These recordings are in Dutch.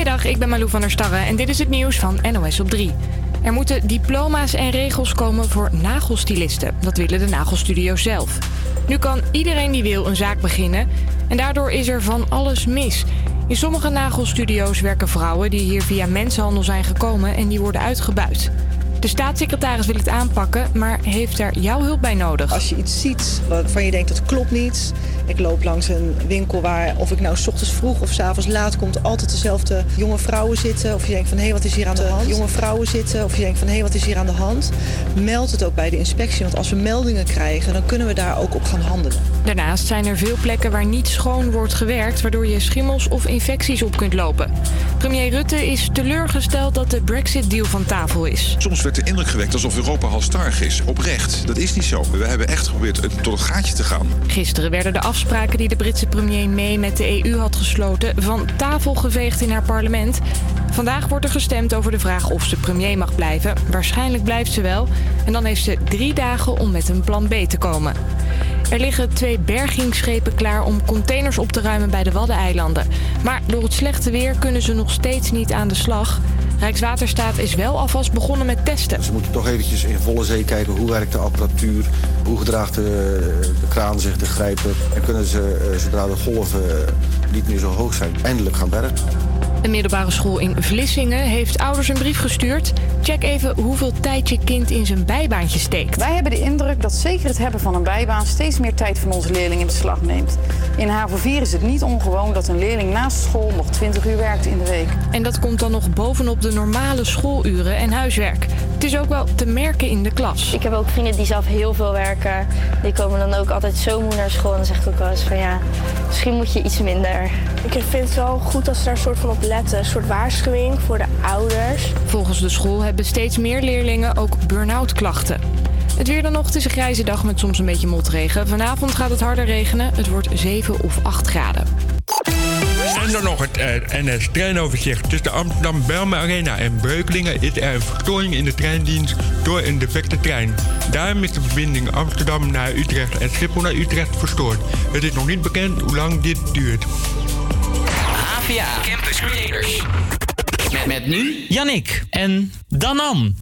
Goedemiddag, ik ben Malou van der Starre en dit is het nieuws van NOS op 3. Er moeten diploma's en regels komen voor nagelstilisten. Dat willen de nagelstudio's zelf. Nu kan iedereen die wil een zaak beginnen en daardoor is er van alles mis. In sommige nagelstudio's werken vrouwen die hier via mensenhandel zijn gekomen en die worden uitgebuit. De staatssecretaris wil het aanpakken, maar heeft er jouw hulp bij nodig. Als je iets ziet waarvan je denkt dat klopt niet. Ik loop langs een winkel waar, of ik nou s ochtends vroeg of s avonds laat komt, altijd dezelfde jonge vrouwen zitten. Of je denkt van hé, hey, wat is hier aan de hand? Jonge vrouwen zitten. Of je denkt van hé, hey, wat is hier aan de hand? Meld het ook bij de inspectie. Want als we meldingen krijgen, dan kunnen we daar ook op gaan handelen. Daarnaast zijn er veel plekken waar niet schoon wordt gewerkt, waardoor je schimmels of infecties op kunt lopen. Premier Rutte is teleurgesteld dat de Brexit-deal van tafel is. Soms werd de indruk gewekt alsof Europa halstarrig is. Oprecht. Dat is niet zo. We hebben echt geprobeerd tot het gaatje te gaan. Gisteren werden de afspraken die de Britse premier May met de EU had gesloten van tafel geveegd in haar parlement. Vandaag wordt er gestemd over de vraag of ze premier mag blijven. Waarschijnlijk blijft ze wel. En dan heeft ze drie dagen om met een plan B te komen. Er liggen twee bergingsschepen klaar om containers op te ruimen bij de Waddeneilanden. Maar door het slechte weer kunnen ze nog steeds niet aan de slag. Rijkswaterstaat is wel alvast begonnen met testen. Ze moeten toch eventjes in volle zee kijken hoe werkt de apparatuur, hoe gedraagt de, kraan zich, de grijper. En kunnen ze, eh, zodra de golven eh, niet meer zo hoog zijn, eindelijk gaan bergen. Een middelbare school in Vlissingen heeft ouders een brief gestuurd. Check even hoeveel tijd je kind in zijn bijbaantje steekt. Wij hebben de indruk dat zeker het hebben van een bijbaan steeds meer tijd van onze leerlingen in beslag neemt. In HAVO 4 is het niet ongewoon dat een leerling naast school nog 20 uur werkt in de week. En dat komt dan nog bovenop de normale schooluren en huiswerk. Het is ook wel te merken in de klas. Ik heb ook vrienden die zelf heel veel werken. Die komen dan ook altijd zo moe naar school en dan zeg ik ook wel eens van ja, misschien moet je iets minder. Ik vind het wel goed als ze daar een soort van op letten. Een soort waarschuwing voor de ouders. Volgens de school hebben steeds meer leerlingen ook burn-out klachten. Het weer dan nog, het is een grijze dag met soms een beetje motregen. Vanavond gaat het harder regenen. Het wordt 7 of 8 graden. En dan nog het uh, NS-treinoverzicht. Tussen Amsterdam Belme Arena en Breukelingen is er een verstoring in de treindienst door een defecte trein. Daarom is de verbinding Amsterdam naar Utrecht en Schiphol naar Utrecht verstoord. Het is nog niet bekend hoe lang dit duurt. Campus Creators. Met, met nu Yannick en Danan.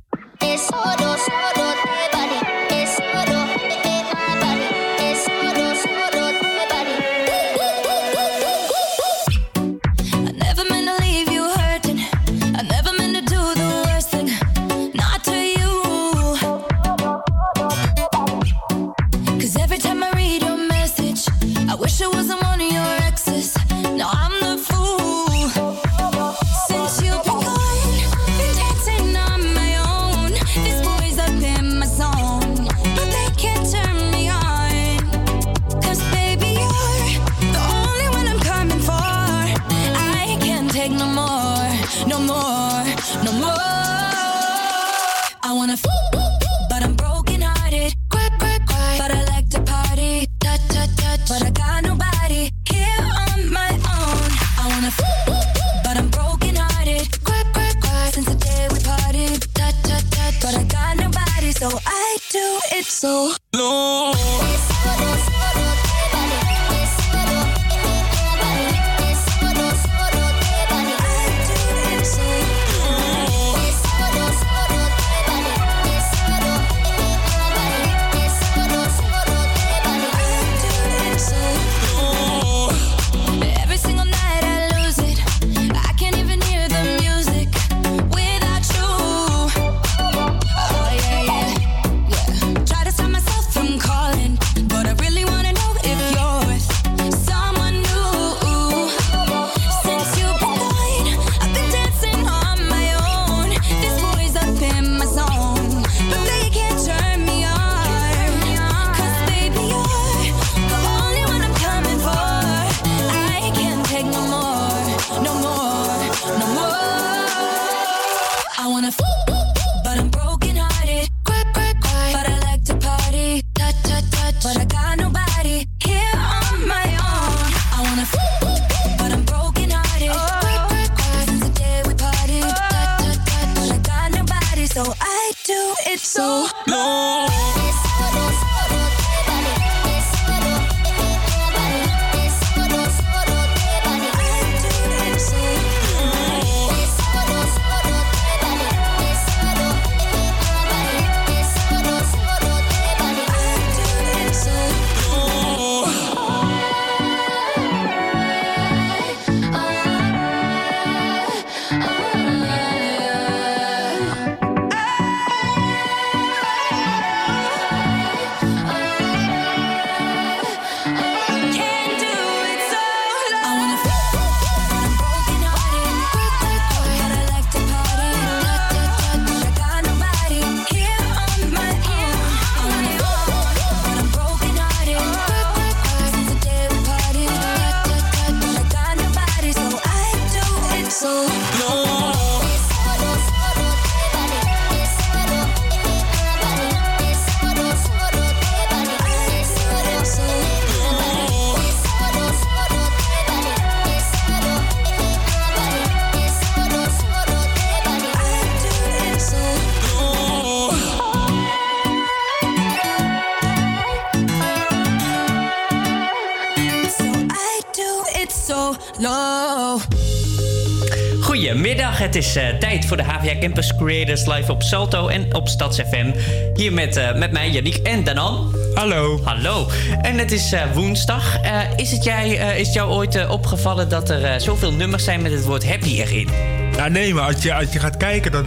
is eh, tijd voor de HVA Campus Creators live op Salto en op StadsFM. Hier met, eh, met mij, Yannick en Danan. Hallo. Hallo. En het is eh, woensdag. is, het jij, is het jou ooit opgevallen dat er zoveel nummers zijn met het woord happy erin? Ja, nee, maar als je, als je gaat kijken, dan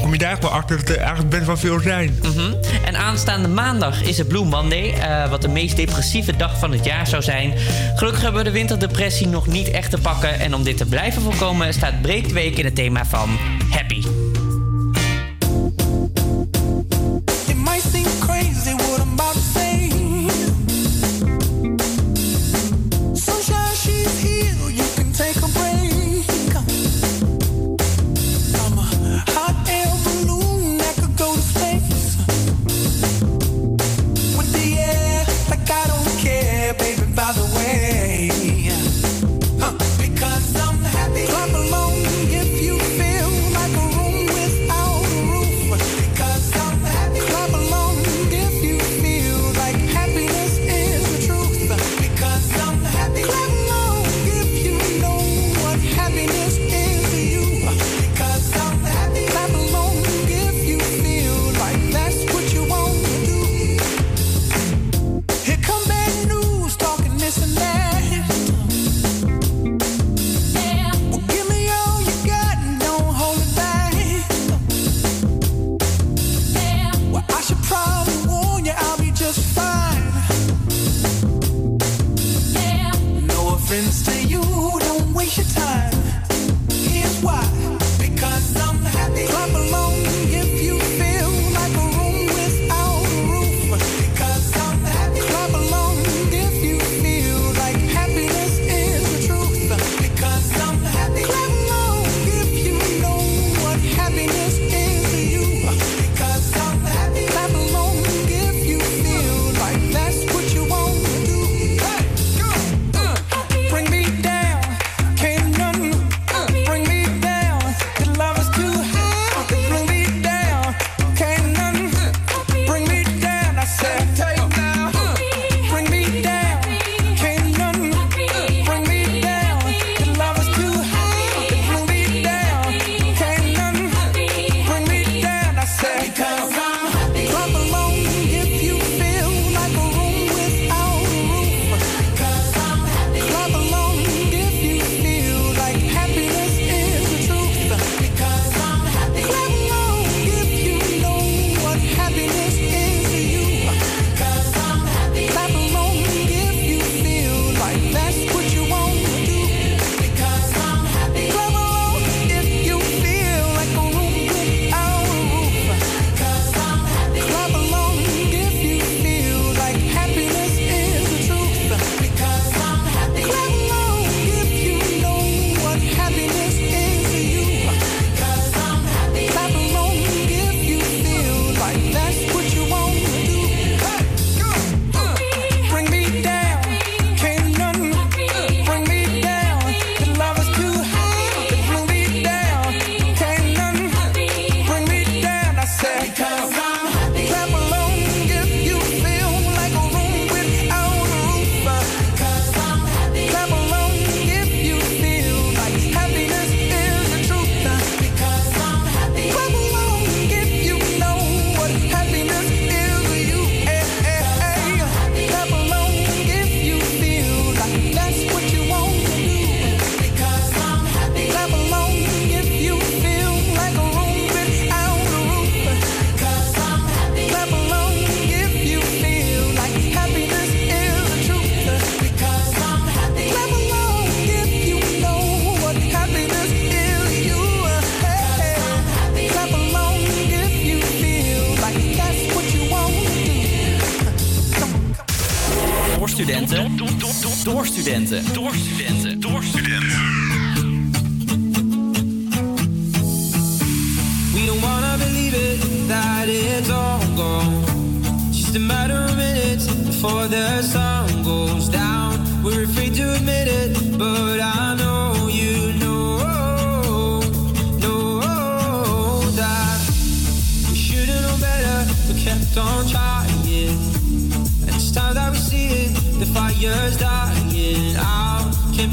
kom je daar wel achter dat er eigenlijk best wel veel zijn. Mhm. En aanstaande maandag is het Blue Monday, eh, wat de meest depressieve dag van het jaar zou zijn. Gelukkig hebben we de winterdepressie nog niet echt te pakken. En om dit te blijven voorkomen staat Breekweek in het thema van happy.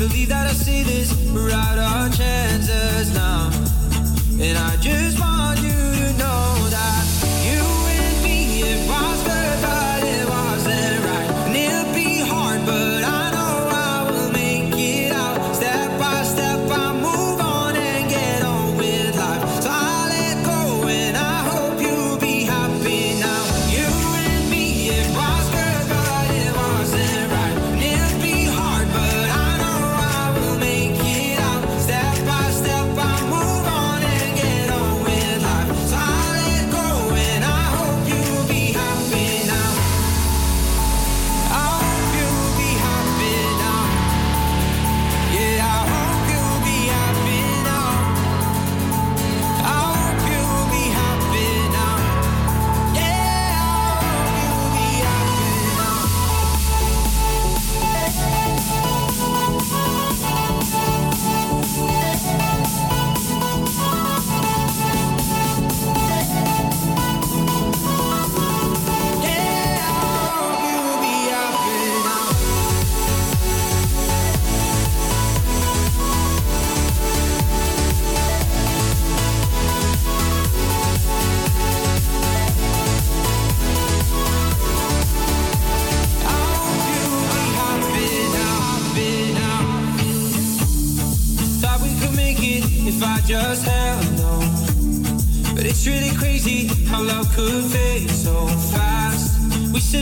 Believe that I see this, we're out our chances now. And I just want you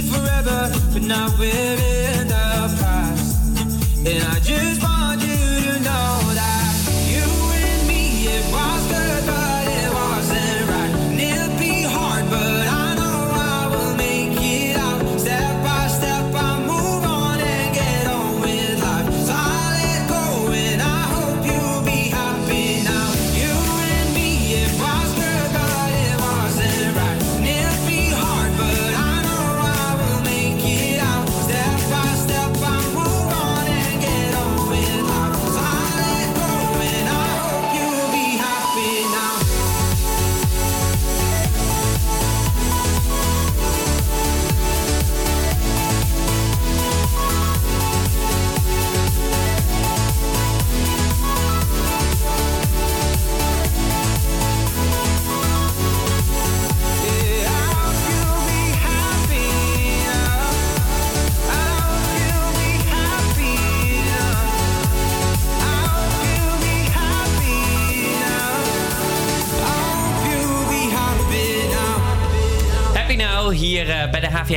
Forever, but now we're in the past. And I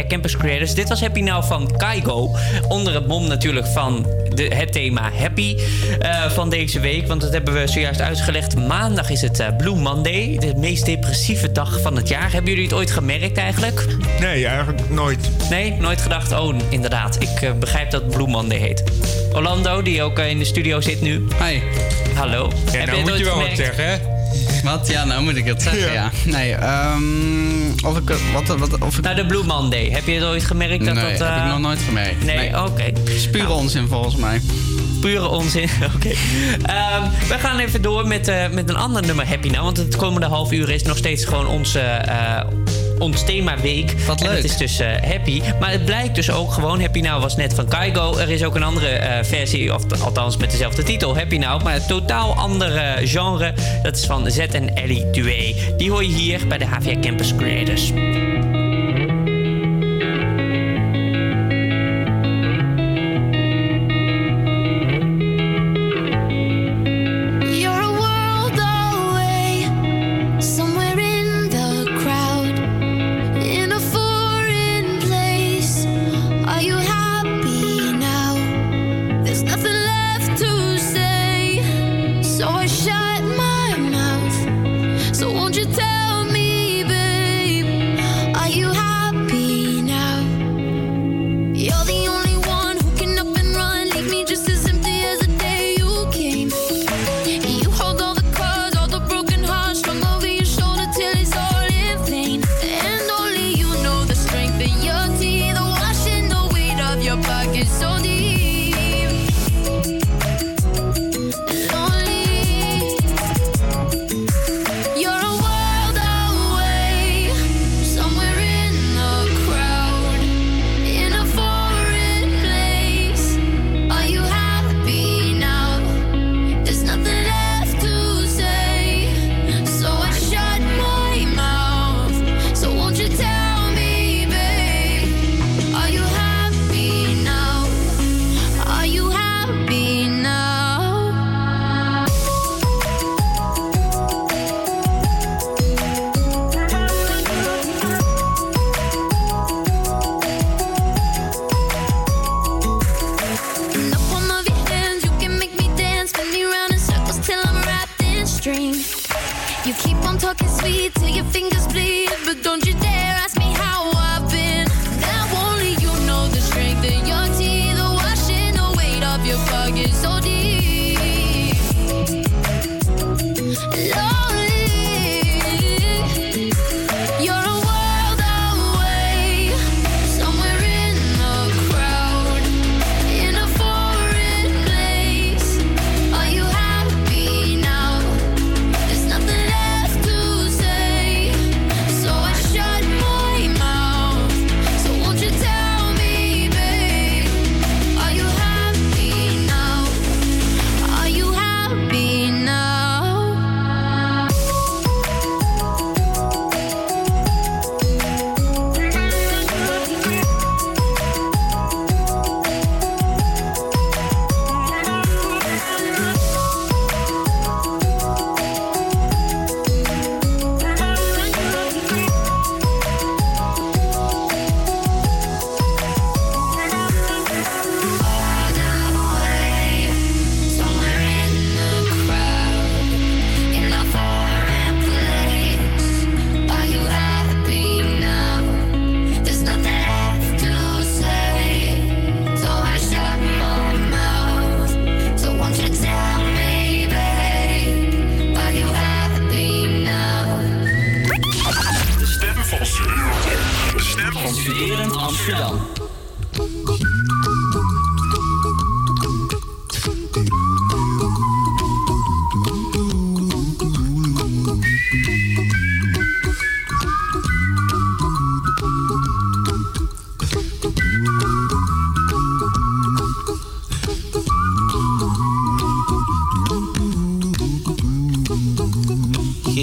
Campus Creators. Dit was Happy Now van Kaigo. Onder het mom natuurlijk van de, het thema Happy eh, van deze week. Want dat hebben we zojuist uitgelegd. Maandag is het eh, Blue Monday. De meest depressieve dag van het jaar. Hebben jullie het ooit gemerkt eigenlijk? Nee, eigenlijk nooit. Nee, nooit gedacht. Oh, inderdaad. Ik eh, begrijp dat het Blue Monday heet. Orlando, die ook in de studio zit nu. Hi. Hallo. Ja, Heb nou het moet je wel wat zeggen, hè? Wat? Ja, nou moet ik het zeggen, ja. Nee, ehm of ik... Wat, wat, of ik... Nou, de Blue Monday. Heb je het ooit gemerkt? Dat nee, dat, heb eh, ik nog nooit gemerkt. Nee, oké. is pure onzin volgens mij. Pure onzin. Oké. Ehm, we gaan even door met, eh, met een ander nummer Happy Now. Want het komende half uur is nog steeds gewoon onze, eh, ons thema week. Wat En leuk. het is dus eh, Happy. Maar het blijkt dus ook gewoon... Happy Now was net van Kaigo. Er is ook een andere eh, versie, of althans met dezelfde titel. Happy Now, maar een totaal andere genre. Dat is van Z en Ellie Duet. Die hoor je hier bij de HVA Campus Creators.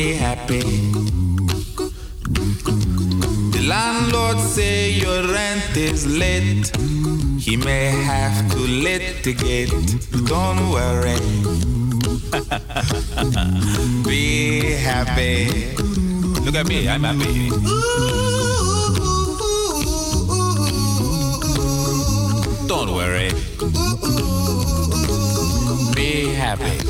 Be happy. The landlord say your rent is late. He may have to litigate. Don't worry. Be happy. Look at me, I'm happy. Don't worry. Be happy.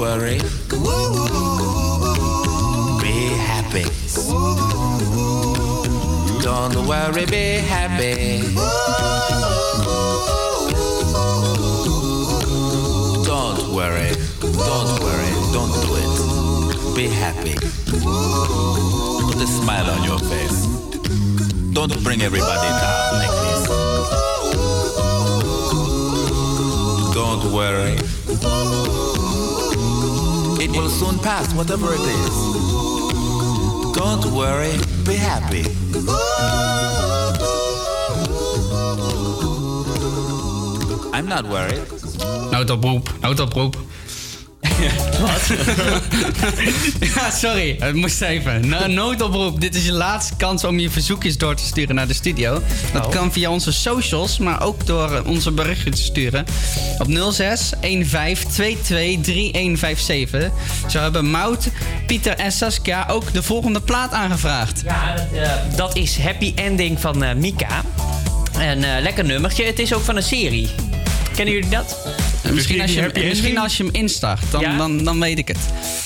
Worry. Be happy. Don't worry, be happy. Don't worry. Don't worry. Don't do it. Be happy. Put a smile on your face. Don't bring everybody down like this. Don't worry. It will soon pass, whatever it is. Don't worry, be happy. I'm not worried. Noodoproep, noodoproep. Wat? ja, sorry. Het moest even. No- noodoproep. Dit is je laatste kans om je verzoekjes door te sturen naar de studio. Dat Oh. kan via onze socials, maar ook door onze berichtjes te sturen. Op 06 15 22 3157. Zo hebben Mout, Pieter en Saskia ook de volgende plaat aangevraagd. Ja, dat, eh, dat is Happy Ending van eh, Mika. Een eh, lekker nummertje. Het is ook van een serie. Kennen jullie dat? En Misschien, als je, hem- misschien als je hem instart, dan, Ja? dan, dan weet ik het.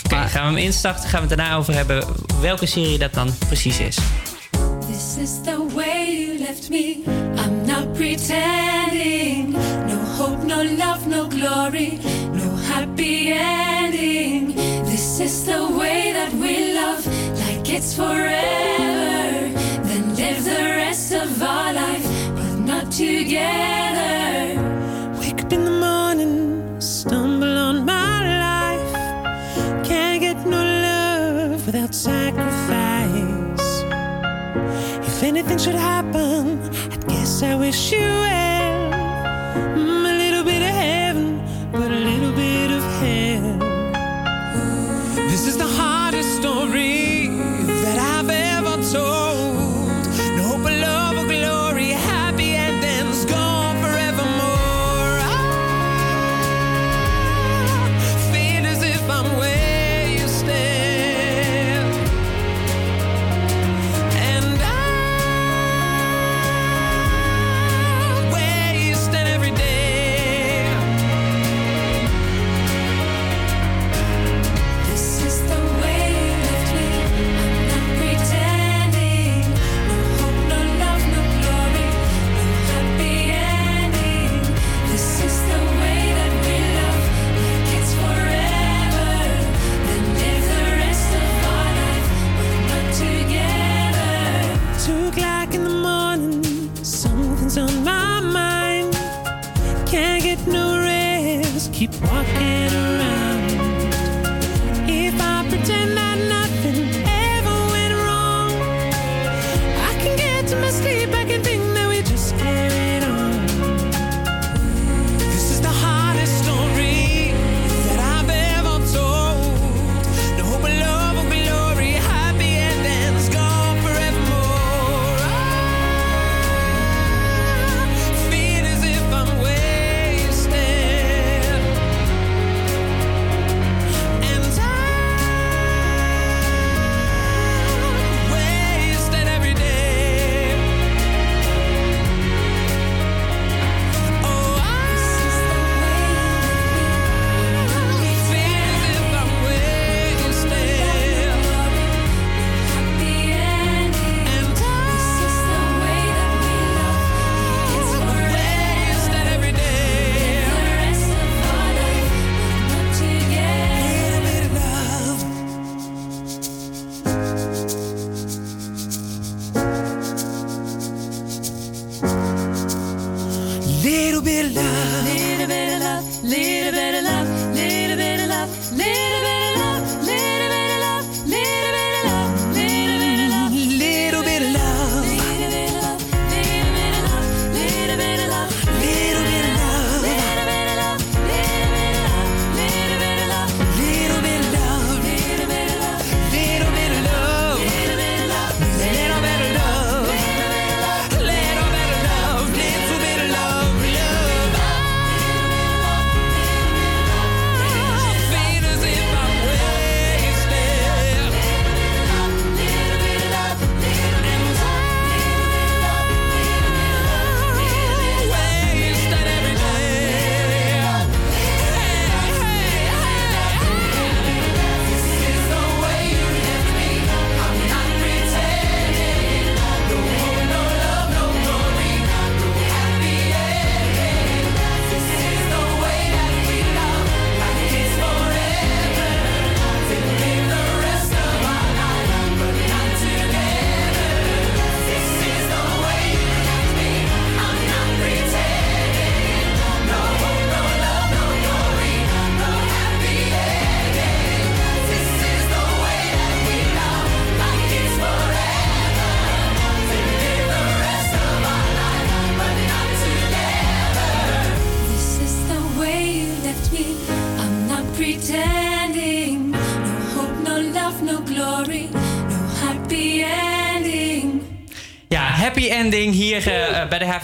Oké, gaan we hem instarten. Gaan we het daarna over hebben welke serie dat dan precies is. This is the way you left me. I'm not pretending. No hope, no love, no glory, no happy ending. This is the way that we love, like it's forever. Then live the rest of our life, but not together. Sacrifice. If anything should happen, I guess I wish you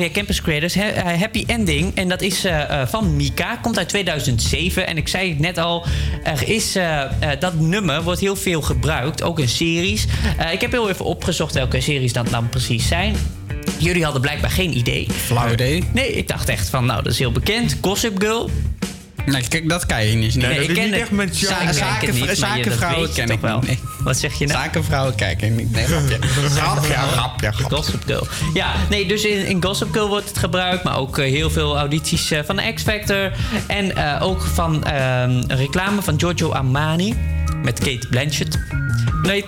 HVA Campus Creators. Eh, happy ending. En dat is eh, eh, van Mika. Komt uit 2007. En ik zei het net al. Er is dat nummer wordt heel veel gebruikt. Ook in series. Eh, ik heb heel even opgezocht welke series dat dan precies zijn. Jullie hadden blijkbaar geen idee. Flauw idee. Nee, ik dacht echt van, nou, dat is heel bekend. Gossip Girl. Nee, kijk, dat kan je niet. Nee, ik ken het. Za- Ik kijk zaken- niet, dat zakenvrouwen ken ik wel. niet. Wat zeg je nou? Zakenvrouwen kijken niet. Nee, grapje. grapje, grapje, grapje. Gossip Girl. Ja, nee, dus in, in Gossip Girl wordt het gebruikt. Maar ook eh, heel veel audities eh, van de X Factor. En eh, ook van ehm, een reclame van Giorgio Armani. Met Kate Blanchett. Nee,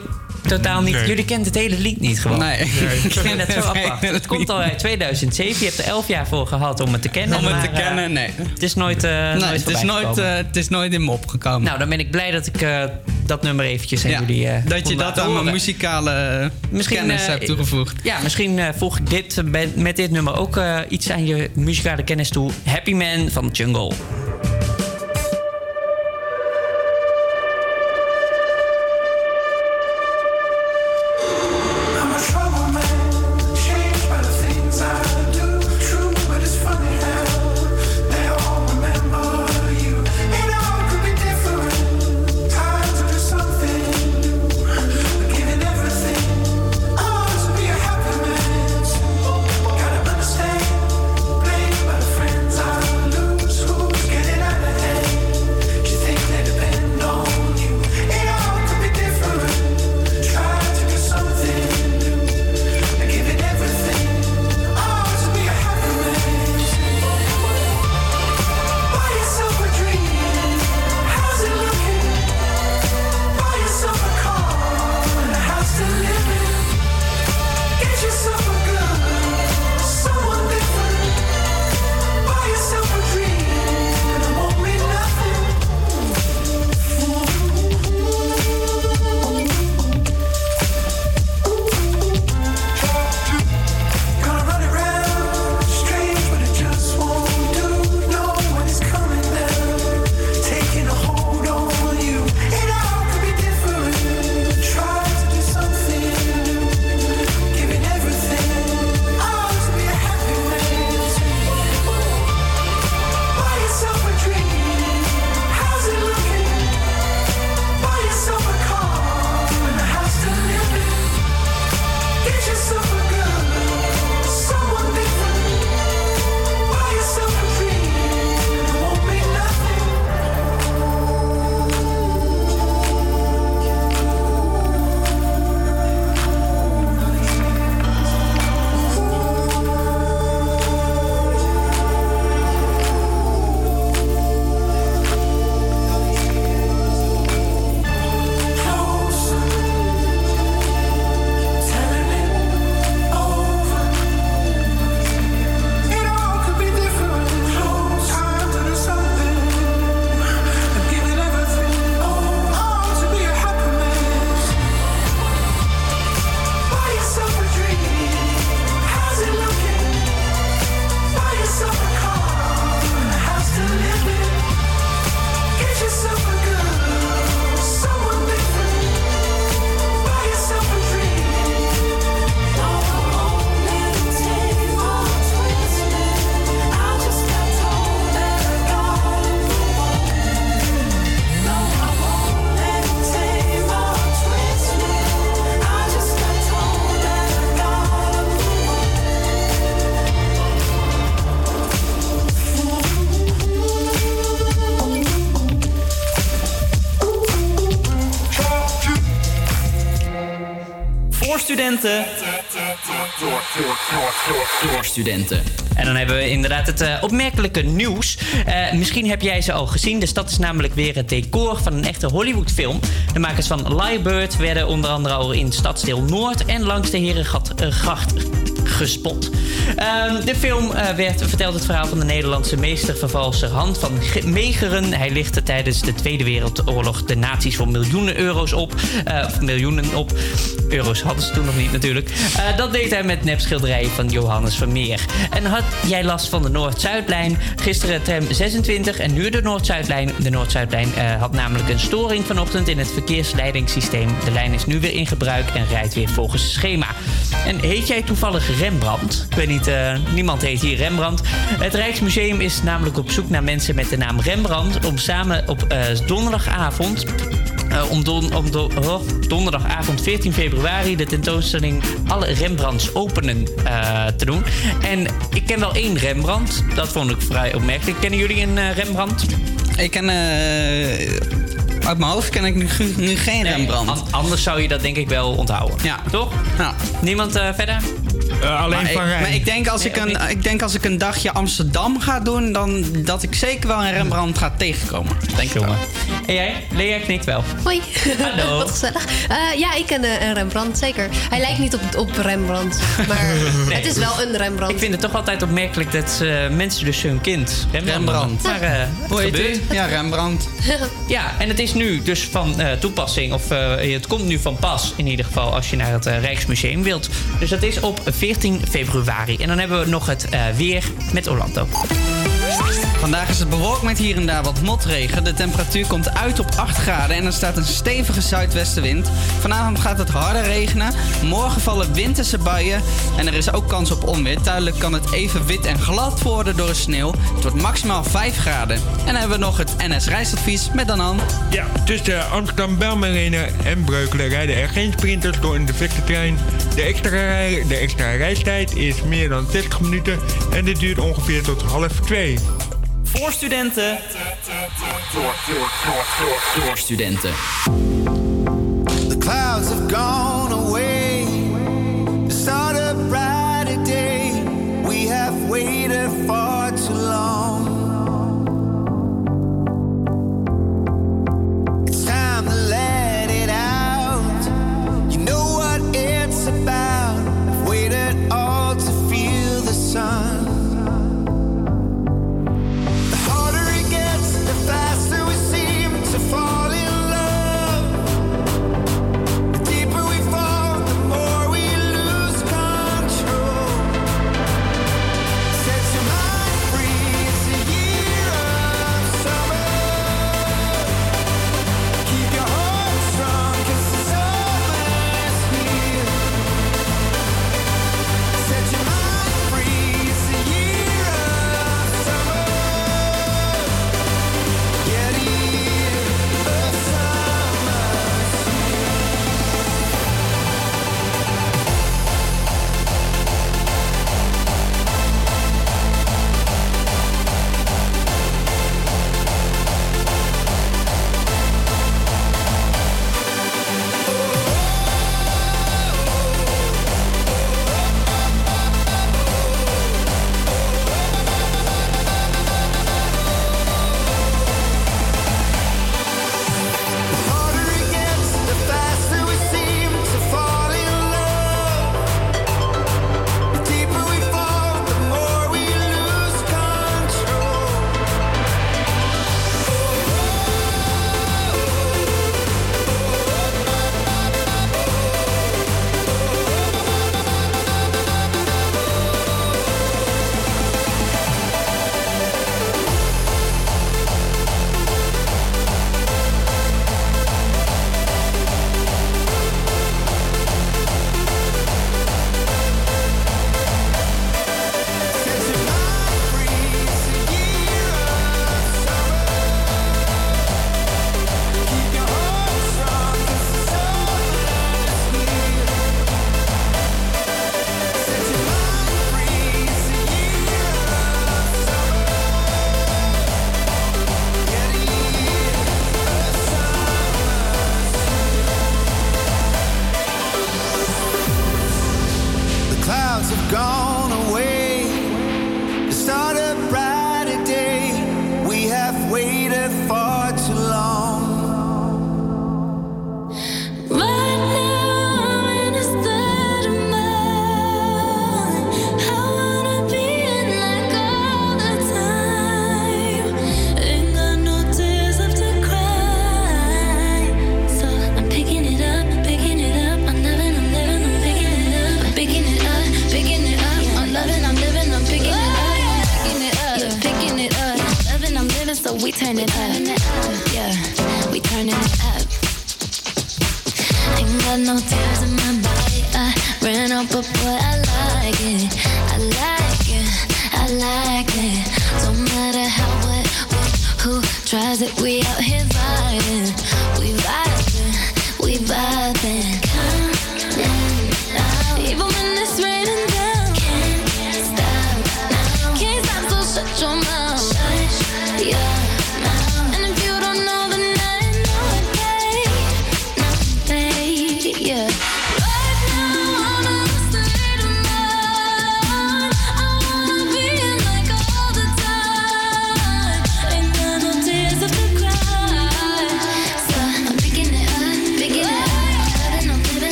totaal niet. Nee. Jullie kennen het hele lied niet gewoon. Nee. Ik vind het zo apart. dat Het komt al uit 2007. Je hebt er 11 jaar voor gehad om het te kennen. Om het te maar, kennen, nee. Het is nooit, eh Nee, nooit het, is nooit, het is nooit in me opgekomen. Nou, dan ben ik blij dat ik eh, dat nummer eventjes aan Ja, jullie eh, dat je dat aan mijn muzikale Misschien, kennis eh, hebt toegevoegd. Ja, misschien eh, voeg ik dit, eh, met dit nummer ook eh, iets aan je muzikale kennis toe. Happy Man van Jungle. En dan hebben we inderdaad het eh, opmerkelijke nieuws. Eh, misschien heb jij ze al gezien. De stad is namelijk weer het decor van een echte Hollywoodfilm. De makers van Liebird werden onder andere al in Stadsdeel Noord en langs de Herengracht gespot. Ehm, de film eh, vertelt het verhaal van de Nederlandse meestervervalser Han van Ge- Megeren. Hij lichtte tijdens de Tweede Wereldoorlog de nazi's voor miljoenen euro's op. eh, of miljoenen op. Euro's hadden ze toen nog niet natuurlijk. Eh, dat deed hij met nepschilderijen van Johannes Vermeer. En had jij last van de Noord-Zuidlijn? Gisteren tram 26 en nu de Noord-Zuidlijn. De Noord-Zuidlijn had namelijk een storing vanochtend in het verkeersleidingssysteem. De lijn is nu weer in gebruik en rijdt weer volgens schema. En heet jij toevallig Rembrandt? Ik weet niet, eh, niemand heet hier Rembrandt. Het Rijksmuseum is namelijk op zoek naar mensen met de naam Rembrandt... om samen op eh, donderdagavond... eh, om, don- om do- oh, donderdagavond 14 februari de tentoonstelling Alle Rembrandts openen te doen. En ik ken wel één Rembrandt. Dat vond ik vrij opmerkelijk. Kennen jullie een Rembrandt? Ik ken... eh, uit mijn hoofd ken ik nu, nu geen Rembrandt. an- anders zou je dat denk ik wel onthouden. Ja. Toch? Ja. Niemand eh, verder? alleen maar, Van ik, Rijn. maar ik denk, als Nee, ik, een, ik denk als ik een dagje Amsterdam ga doen, dan dat ik zeker wel een Rembrandt ga tegenkomen. Denk ik wel. En jij? Lea knikt wel. Hoi. Hallo. Wat gezellig. Eh, ja, ik ken eh, een Rembrandt, zeker. Hij lijkt niet op, op Rembrandt, maar Nee. het is wel een Rembrandt. Ik vind het toch altijd opmerkelijk dat eh, mensen dus hun kind Rembrandt. Rembrandt. Maar Hoe heet? Ja, Rembrandt. Ja, en het is nu dus van eh, toepassing, of eh, het komt nu van pas in ieder geval als je naar het Rijksmuseum wilt. Dus dat is op 14 februari. En dan hebben we nog het eh, weer met Orlando. Vandaag is het bewolkt met hier en daar wat motregen. De temperatuur komt uit op 8 graden en er staat een stevige zuidwestenwind. Vanavond gaat het harder regenen. Morgen vallen winterse buien en er is ook kans op onweer. Tijdelijk kan het even wit en glad worden door de sneeuw. Het wordt maximaal 5 graden. En dan hebben we nog het NS reisadvies met Danan. Ja, tussen Amsterdam Belmarina en Breukelen rijden er geen sprinters door een. De extra, de extra reistijd is meer dan 60 minuten en dit duurt ongeveer tot half twee. Voor studenten. Door studenten. The clouds have gone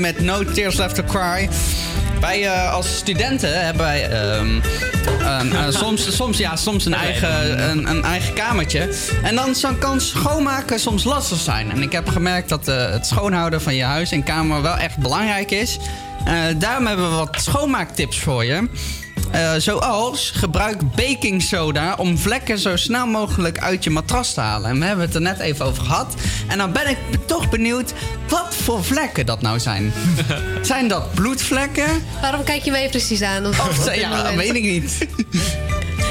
met No Tears Left to Cry. Wij eh, als studenten hebben wij ehm, een, eh, soms, soms, ja, soms een, eigen, een, een eigen kamertje. En dan zo- kan schoonmaken soms lastig zijn. En ik heb gemerkt dat eh, het schoonhouden van je huis en kamer wel echt belangrijk is. Daarom hebben we wat schoonmaaktips voor je. Zoals gebruik baking soda om vlekken zo snel mogelijk uit je matras te halen. En we hebben het er net even over gehad. En dan ben ik toch benieuwd wat voor vlekken dat nou zijn. zijn dat bloedvlekken? Waarom kijk je mij precies aan? Of, dit ja, dat moment? weet ik niet.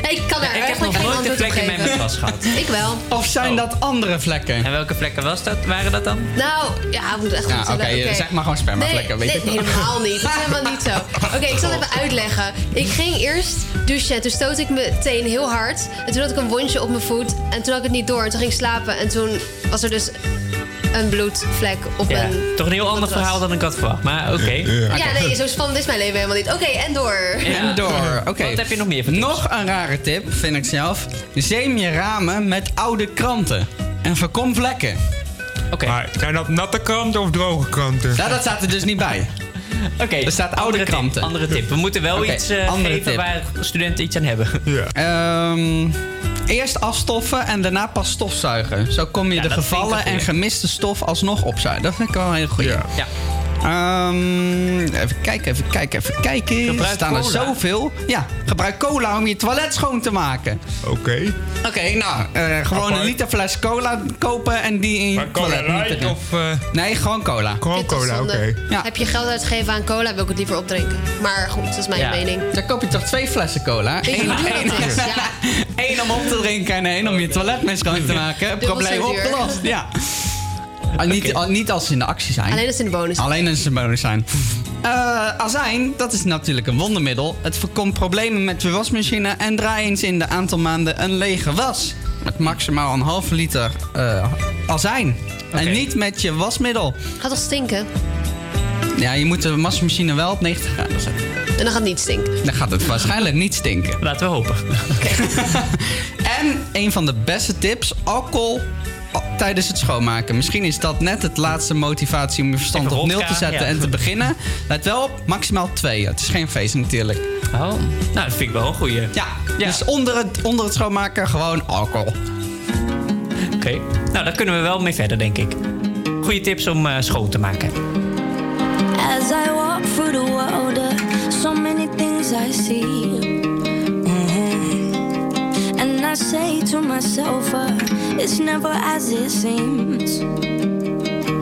Ik kan daar ik heb eigenlijk nog geen nooit een vlek in mijn matras gehad. Ik wel. Of zijn dat andere vlekken? En welke vlekken was dat, waren dat dan? Nou, ja, we moeten echt Ja, goed stellen. oké, zeg maar gewoon spermavlekken, Nee, weet nee, ik helemaal niet. Dat is helemaal niet zo. Oké, ik zal het even uitleggen. Ik ging eerst douchen en toen stootte ik mijn teen heel hard. En toen had ik een wondje op mijn voet. En toen had ik het niet door. En toen ging ik slapen. En toen was er dus een bloedvlek op Ja, mijn... toch een heel ander matras. verhaal dan ik had verwacht. Maar oké. Ja, nee, zo spannend is mijn leven helemaal niet. Oké, en door. En door. Oké. Wat heb je nog meer voor Nog een rare tip, vind ik zelf. Zeem je ramen met oude kranten. En voorkom vlekken. Oké. Maar zijn dat natte kranten of droge kranten? Ja, dat staat er dus niet bij. Oké, Er staat oude andere kranten. Tip, andere tip. We moeten wel iets eh, andere geven tip. waar studenten iets aan hebben. Ja. Ehm, eerst afstoffen en daarna pas stofzuigen. Zo kom je Ja, de gevallen en gemiste stof alsnog opzuigen. Dat vind ik wel een hele goeie. Ja. Ja. Ehm, even kijken, even kijken, even kijken. Gebruik er staan er cola. zoveel. Ja, gebruik cola om je toilet schoon te maken. Oké. Oké, nou, eh, gewoon Apart. een liter fles cola kopen en die in je Maar cola toilet light doen. of... eh, Nee, gewoon cola. gewoon cola, oké. Ja. Heb je geld uitgegeven aan cola, wil ik het liever opdrinken. Maar goed, dat is mijn Ja. mening. Dan koop je toch twee flessen cola? Eén, is? Ja. één om op te drinken en één om je toilet mee schoon te maken. Probleem opgelost. Ja. Ah, niet, ah, niet als ze in de actie zijn. Alleen als het in de bonus. Alleen als ze bonus zijn. eh, azijn, dat is natuurlijk een wondermiddel. Het voorkomt problemen met je wasmachine en draai eens in de aantal maanden een lege was. Met maximaal een halve liter eh, azijn. En niet met je wasmiddel. Gaat toch stinken? Ja, je moet de wasmachine wel op 90 graden zetten. En dan gaat het niet stinken. Dan gaat het waarschijnlijk niet stinken. Laten we hopen. en een van de beste tips: alcohol tijdens het schoonmaken. Misschien is dat net het laatste motivatie om je verstand op nul te zetten ja. en te beginnen. Let wel op, maximaal twee. Het is geen feest natuurlijk. Oh, nou, dat vind ik wel een goeie. Ja, dus onder het, onder het schoonmaken gewoon alcohol. Oké, nou daar kunnen we wel mee verder, denk ik. Goeie tips om eh, schoon te maken. As I walk through the world, uh, so many things I see. I say to myself, uh, it's never as it seems.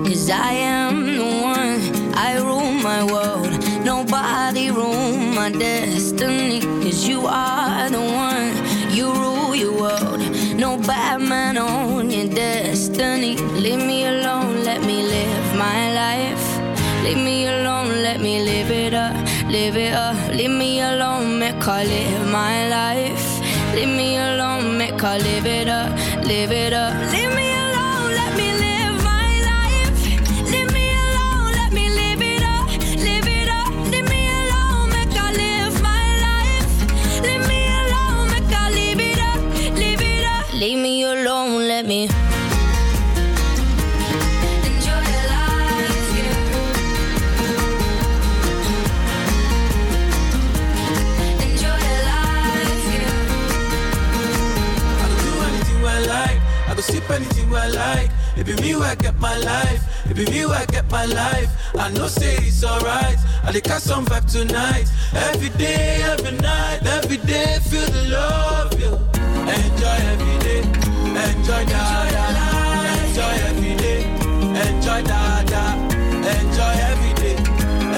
Cause I am the one, I rule my world. Nobody rule my destiny. Cause you are the one, you rule your world. No bad man on your destiny. Leave me alone, let me live my life. Leave me alone, let me live it up, live it up. Leave me alone, make I live my life. Leave me alone, make I live it up, live it up. Leave me alone, let me live my life. Leave me alone, let me live it up, live it up. Leave me alone, make I live my life. Leave me alone, make I live it up, live it up. Leave me alone, let me. Go sip anything I like. It be me where I get my life. It be me where I get my life. I know say it's alright. I dey catch some vibe tonight. Every day, every night, every day, feel the love. Yeah. Enjoy every day. Enjoy that. Enjoy every day. Enjoy that. Enjoy every day.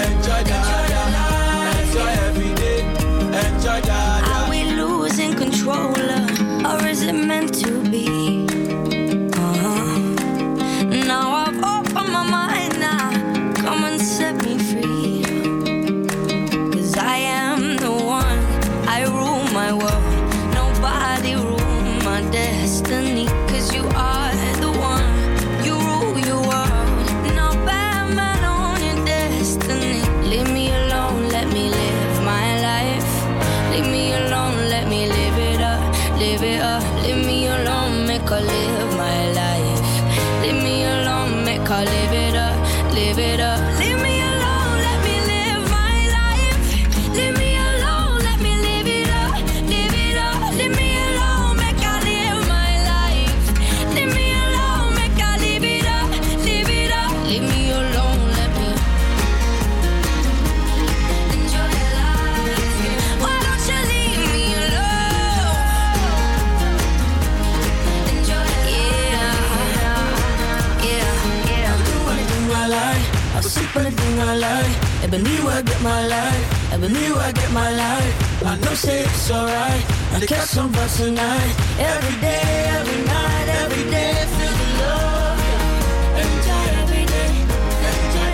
Enjoy that. Enjoy every day. Enjoy that. Are we losing control, uh, or is it meant to live it up. Leave me alone, make her live my life. Leave me alone, make her live it up, live it up. I anything I like. Ebony where I get my life. Ebony where I get my life. I know say it's alright. They catch some vibes tonight. Every day, every night, every day, feel the love. Enjoy every day. Enjoy.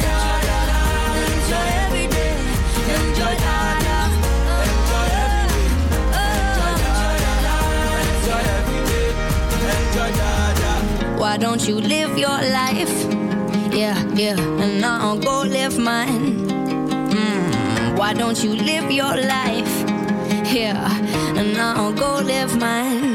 Enjoy every day. Enjoy. Enjoy every day. Enjoy. Enjoy. Enjoy. Why don't you live your life? Yeah, yeah, and I'll go live mine. Mm, why don't you live your life? Yeah, and I'll go live mine.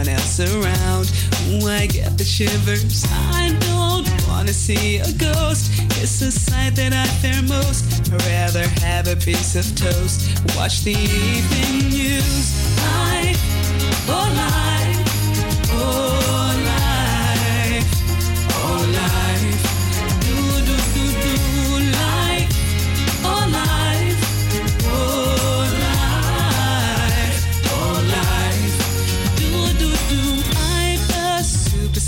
One else around. Ooh, I get the shivers. I don't wanna see a ghost. It's a sight that I fear most. I'd rather have a piece of toast. Watch the evening news. Life, oh life,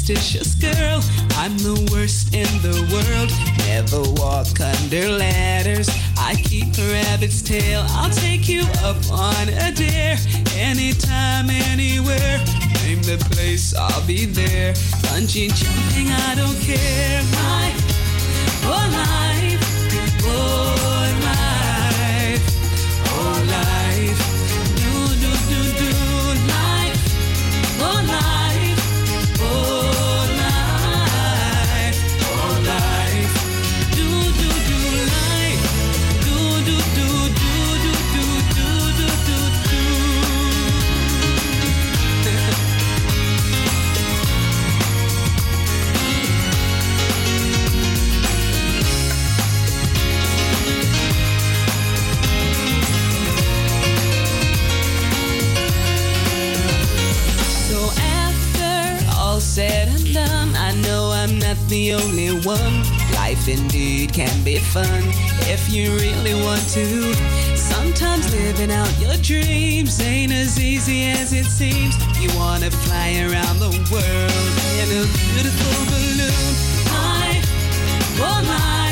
superstitious girl. I'm the worst in the world. Never walk under ladders. I keep a rabbit's tail. I'll take you up on a dare. Anytime, anywhere. Name the place, I'll be there. Bungee jumping, I don't care. My oh whole life, Life indeed can be fun if you really want to. Sometimes living out your dreams ain't as easy as it seems. You wanna fly around the world in a beautiful balloon. Life, oh life,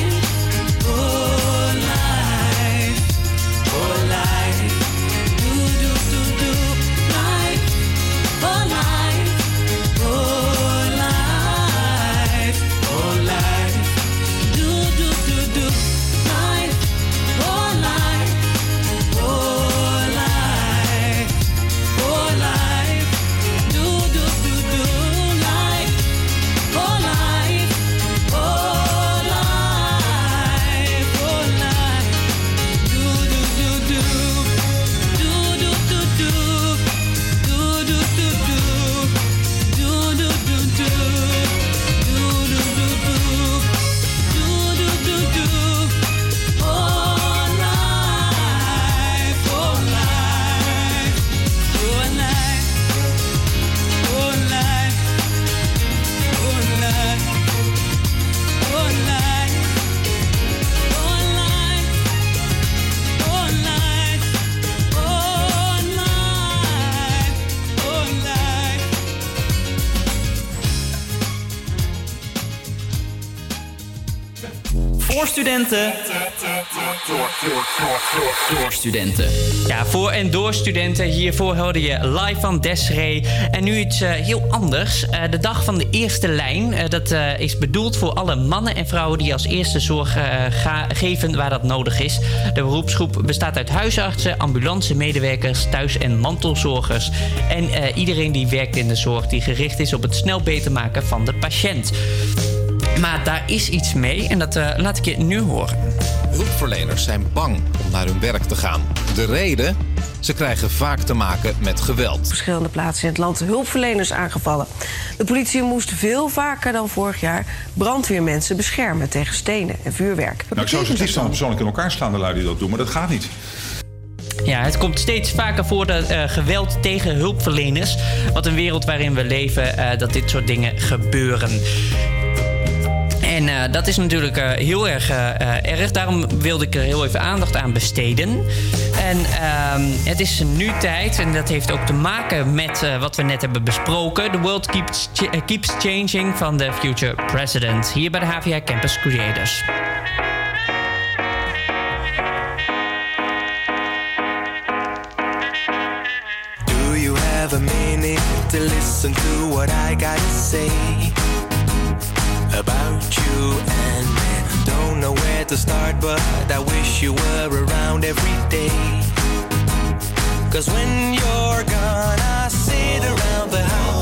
studenten. Door studenten. Ja, voor en door studenten. Hiervoor hoorde je live van Desiree. En nu iets eh, heel anders. Eh, de dag van de eerste lijn. eh, dat is bedoeld voor alle mannen en vrouwen die als eerste zorg geven waar dat nodig is. De beroepsgroep bestaat uit huisartsen, ambulancemedewerkers, thuis- en mantelzorgers. En iedereen die werkt in de zorg die gericht is op het snel beter maken van de patiënt. Maar daar is iets mee en dat eh, laat ik je nu horen. Hulpverleners zijn bang om naar hun werk te gaan. De reden? Ze krijgen vaak te maken met geweld. verschillende plaatsen in het land hulpverleners aangevallen. De politie moest veel vaker dan vorig jaar brandweermensen beschermen tegen stenen en vuurwerk. Nou, ik zou ze het liefst dan persoonlijk in elkaar slaan, de lui die dat doen, maar dat gaat niet. Ja, het komt steeds vaker voor dat eh, geweld tegen hulpverleners. Wat een wereld waarin we leven, eh, dat dit soort dingen gebeuren. En eh, dat is natuurlijk eh, heel erg eh, erg. Daarom wilde ik er heel even aandacht aan besteden. En ehm, het is nu tijd, en dat heeft ook te maken met wat we net hebben besproken. The World Keeps, keeps Changing van de Future President. Hier bij de HVA Campus Creators. Do you have a minute to listen to what I say about you and me? Don't know where to start, but I wish you were around every day. Cause when you're gone, I sit around the house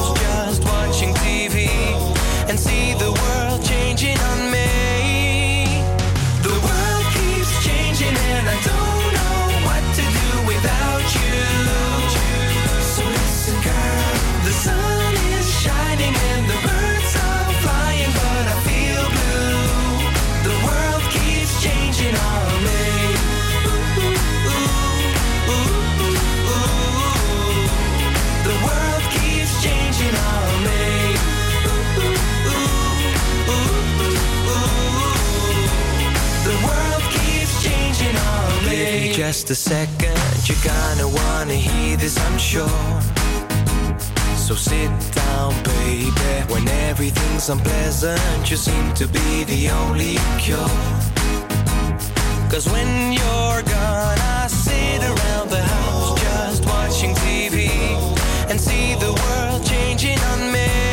just a second, you're gonna wanna hear this, I'm sure. So sit down, baby, When everything's unpleasant, you seem to be the only cure. Cause when you're gone, I sit around the house just watching TV and see the world changing on me.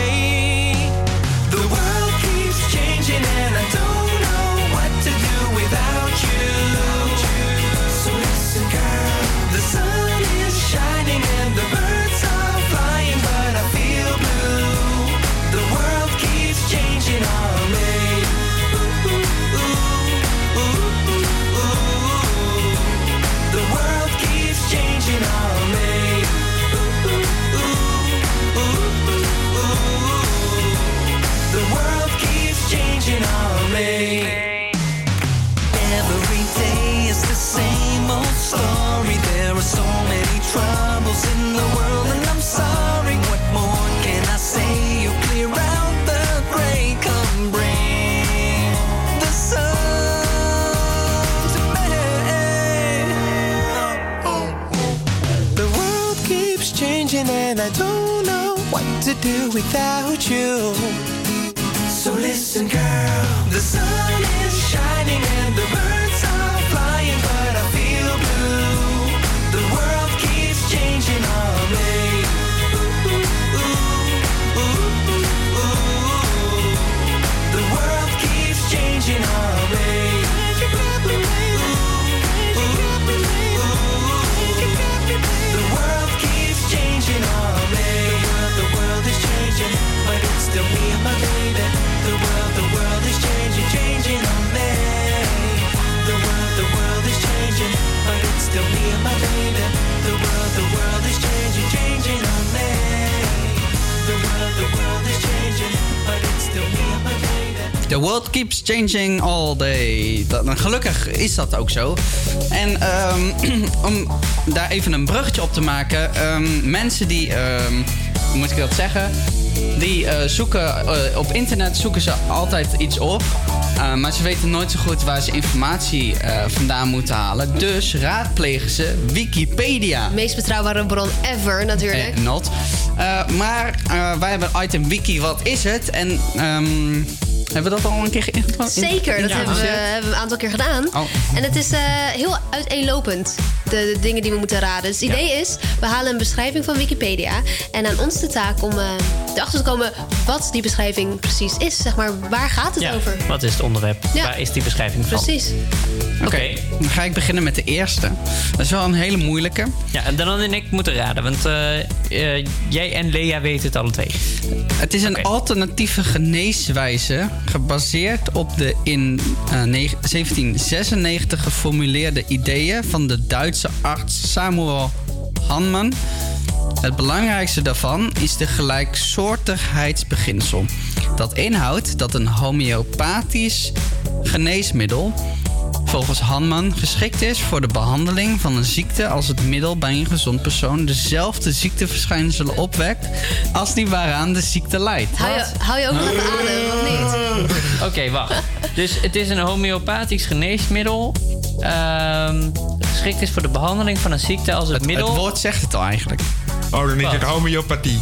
Changing all day. Dat, en gelukkig is dat ook zo. En ehm, om daar even een bruggetje op te maken. ehm, mensen die, ehm, hoe moet ik dat zeggen? Die eh, zoeken eh, op internet zoeken ze altijd iets op. Eh, maar ze weten nooit zo goed waar ze informatie vandaan moeten halen. Dus raadplegen ze Wikipedia. Meest betrouwbare bron ever natuurlijk. Eh, not. Maar wij hebben item wiki, wat is het? En ehm, hebben we dat al een keer geïntroduceerd? Zeker, dat hebben, we, hebben we een aantal keer gedaan. Oh. En het is eh, heel uiteenlopend, de, de dingen die we moeten raden. Dus het idee is, we halen een beschrijving van Wikipedia. En aan ons de taak om eh, erachter te komen wat die beschrijving precies is. Zeg maar, waar gaat het Ja, over? wat is het onderwerp? Ja. Waar is die beschrijving van? Precies. Oké, dan ga ik beginnen met de eerste. Dat is wel een hele moeilijke. Ja, en dan en ik moeten raden, want eh, eh, jij en Lea weten het alle twee. Het is een alternatieve geneeswijze gebaseerd op de in eh, negen- 1796 geformuleerde ideeën van de Duitse arts Samuel Hahnemann. Het belangrijkste daarvan is de gelijksoortigheidsbeginsel. Dat inhoudt dat een homeopathisch geneesmiddel volgens Hahnemann geschikt is voor de behandeling van een ziekte als het middel bij een gezond persoon dezelfde ziekteverschijnselen opwekt als die waaraan de ziekte leidt. Hou je, hou je ook nog adem, of niet? Oké, wacht. Dus het is een homeopathisch geneesmiddel. ehm, geschikt is voor de behandeling van een ziekte als het, middel. Het woord zegt het al eigenlijk. Oh, dan is het homeopathie.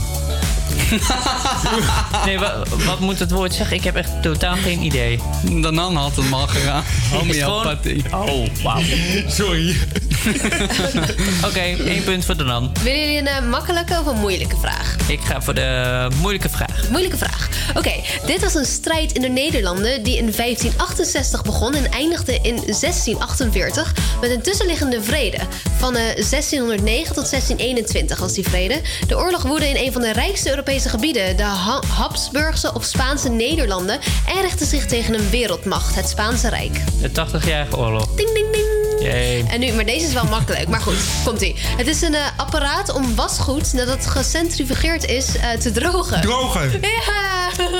Nee, wa- wat moet het woord zeggen? Ik heb echt totaal geen idee. Danan had hem al gedaan. Homeopathie. Oh, wauw. Sorry. Oké, één punt voor Danan. Willen jullie een eh, makkelijke of een moeilijke vraag? Ik ga voor de moeilijke vraag. Moeilijke vraag. Oké, dit was een strijd in de Nederlanden die in 1568 begon en eindigde in 1648 met een tussenliggende vrede. Van eh, 1609 tot 1621 was die vrede. De oorlog woedde in een van de rijkste Europese gebieden, de Ha- Habsburgse of Spaanse Nederlanden, en richtte zich tegen een wereldmacht, het Spaanse Rijk. De 80-jarige oorlog. Ding, ding, ding. Yay. En nu, maar deze is wel makkelijk. Maar goed, komt ie. Het is een eh, apparaat om wasgoed nadat het gecentrifugeerd is eh, te drogen. Drogen? Ja!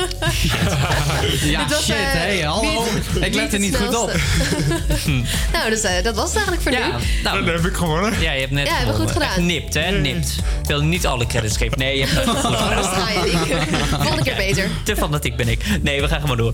Ja, was, shit, eh, hé, hallo. niet- Ik let er niet goed op. nou, dus dat was het eigenlijk voor Ja, nu. nou, Dan heb ik gewonnen. ja, je hebt net Ja, hebben we goed gewonnen. gedaan. Echt nipt, hè? Nipt. Ik wil niet alle credits geven. Nee, je hebt het goed gedaan. Dat ga je niet. Volgende keer beter. Te fanatiek ben ik. Nee, we gaan gewoon door.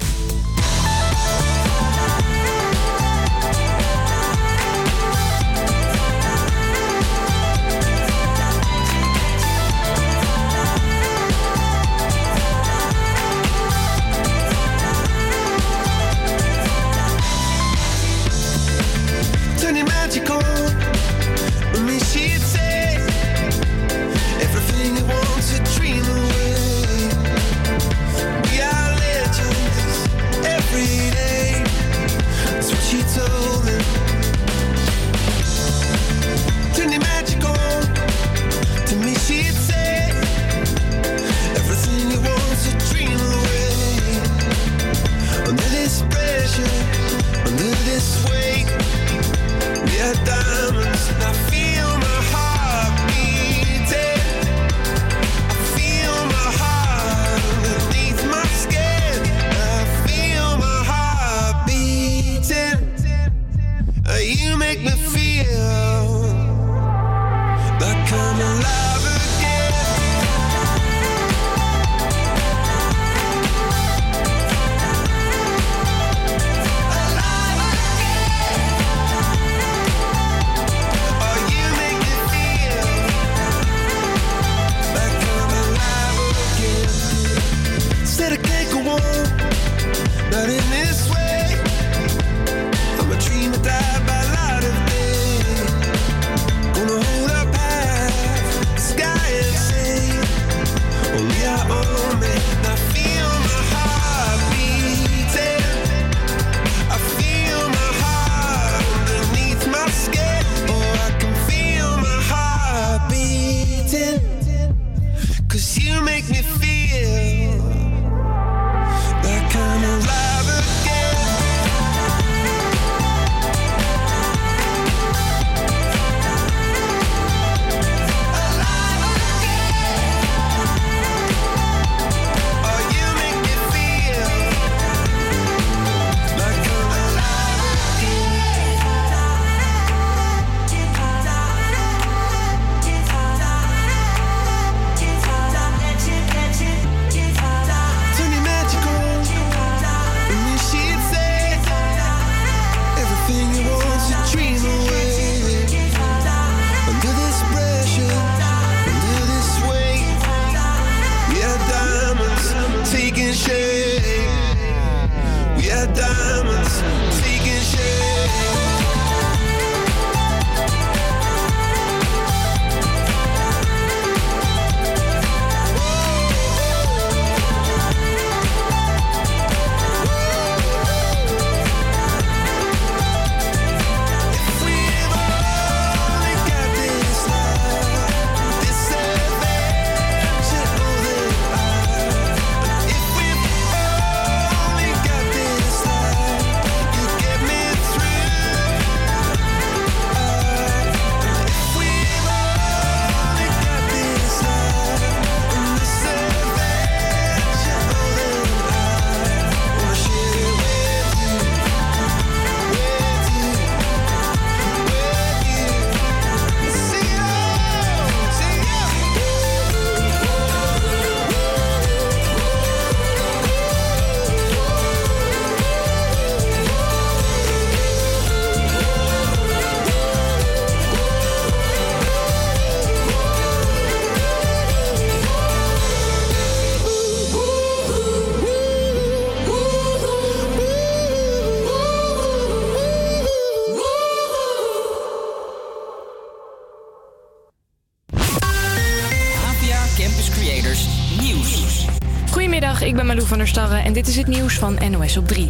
En dit is het nieuws van NOS op 3.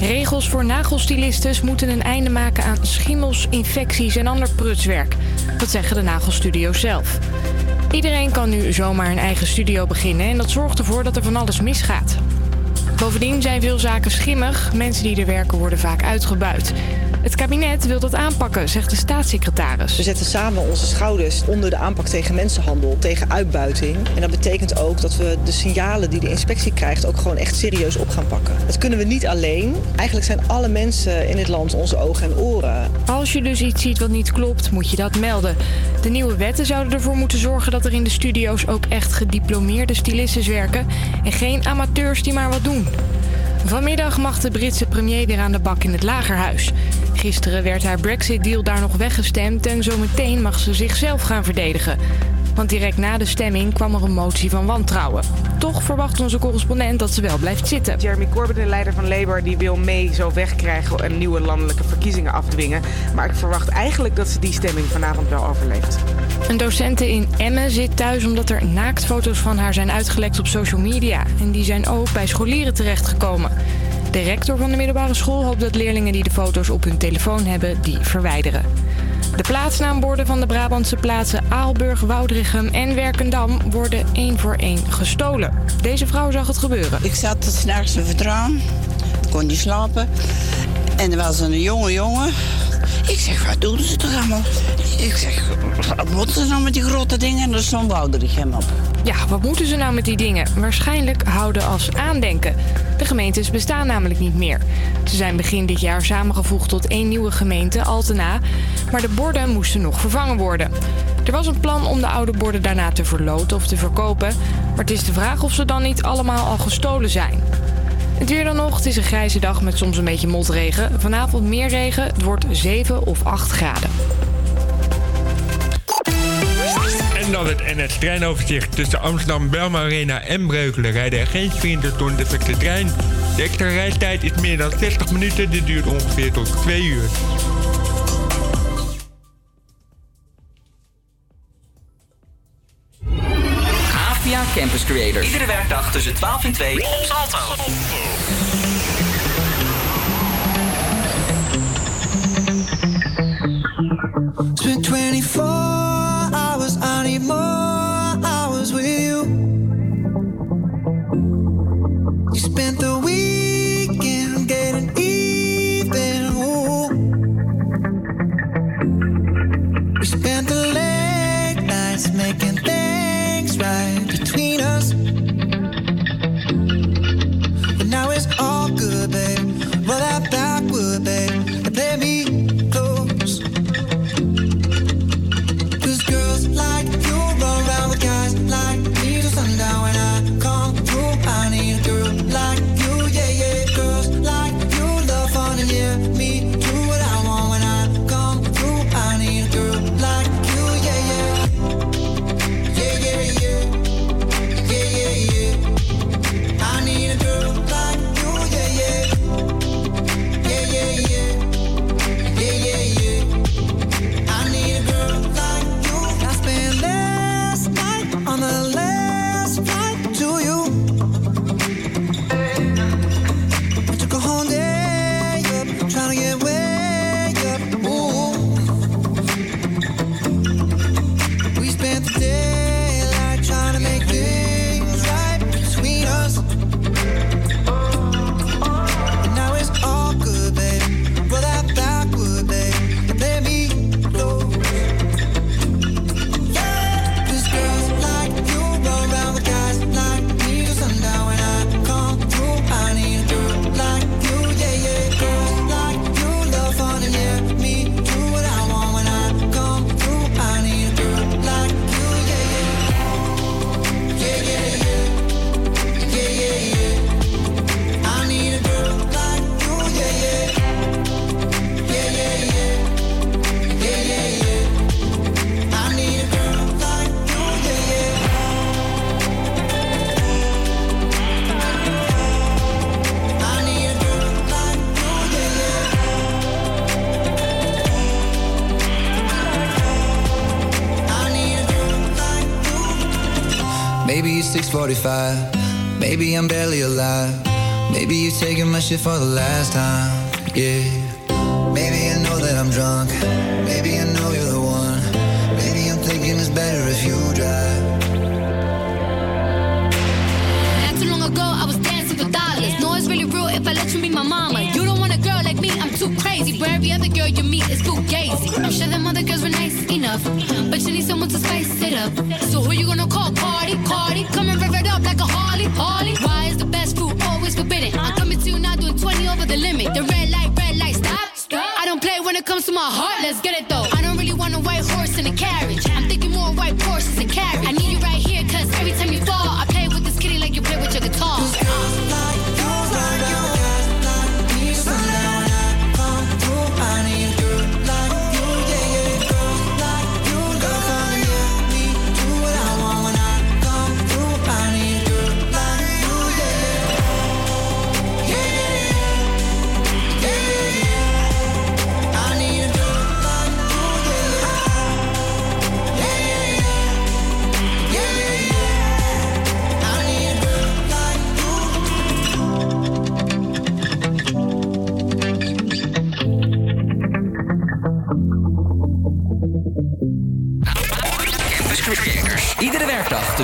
Regels voor nagelstylistes moeten een einde maken aan schimmels, infecties en ander prutswerk. Dat zeggen de nagelstudio's zelf. Iedereen kan nu zomaar een eigen studio beginnen en dat zorgt ervoor dat er van alles misgaat. Bovendien zijn veel zaken schimmig. Mensen die er werken worden vaak uitgebuit. Het kabinet wil dat aanpakken, zegt de staatssecretaris. We zetten samen onze schouders onder de aanpak tegen mensenhandel, tegen uitbuiting. En dat betekent ook dat we de signalen die de inspectie krijgt ook gewoon echt serieus op gaan pakken. Dat kunnen we niet alleen. Eigenlijk zijn alle mensen in dit land onze ogen en oren. Als je dus iets ziet wat niet klopt, moet je dat melden. De nieuwe wetten zouden ervoor moeten zorgen dat er in de studio's ook echt gediplomeerde stylistes werken en geen amateurs die maar wat doen. Vanmiddag mag de Britse premier weer aan de bak in het lagerhuis. Gisteren werd haar Brexit-deal daar nog weggestemd en zometeen mag ze zichzelf gaan verdedigen. Want direct na de stemming kwam er een motie van wantrouwen. Toch verwacht onze correspondent dat ze wel blijft zitten. Jeremy Corbyn, de leider van Labour, die wil mee zo wegkrijgen en nieuwe landelijke verkiezingen afdwingen. Maar ik verwacht eigenlijk dat ze die stemming vanavond wel overleeft. Een docente in Emmen zit thuis omdat er naaktfoto's van haar zijn uitgelekt op social media. En die zijn ook bij scholieren terechtgekomen. De rector van de middelbare school hoopt dat leerlingen die de foto's op hun telefoon hebben, die verwijderen. De plaatsnaamborden van de Brabantse plaatsen Aalburg, Woudrichem en Werkendam worden één voor één gestolen. Deze vrouw zag het gebeuren. Ik zat s'nachts te vertrouwen, kon niet slapen. En er was een jonge jongen. Ik zeg, wat doen ze toch allemaal? Ik zeg, wat moeten ze nou met die grote dingen? En er stond Woudrichem op. Ja, wat moeten ze nou met die dingen? Waarschijnlijk houden als aandenken. De gemeentes bestaan namelijk niet meer. Ze zijn begin dit jaar samengevoegd tot één nieuwe gemeente, Altena. Maar de borden moesten nog vervangen worden. Er was een plan om de oude borden daarna te verloten of te verkopen. Maar het is de vraag of ze dan niet allemaal al gestolen zijn. Het weer dan nog. Het is een grijze dag met soms een beetje motregen. Vanavond meer regen. Het wordt 7 of 8 graden. En dan het NS treinoverzicht. Tussen Amsterdam, Belma Arena en Breukelen rijden er geen sprinters door een defecte trein. De extra reistijd is meer dan 60 minuten. Dit duurt ongeveer tot 2 uur. APA Campus Creators. Iedere werkdag tussen 12 en 2 op Salto. It's been 24 45. Maybe I'm barely alive. Maybe you're taking my shit for the last time. Yeah.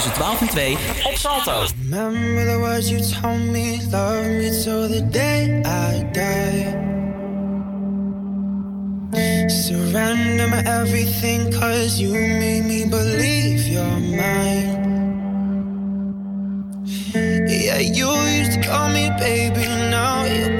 tussen 12 en 2 op Salto. Remember the words you told me, love me till the day I die. Surrender my everything, cause you made me believe you're mine. Yeah, you used to call me baby, now you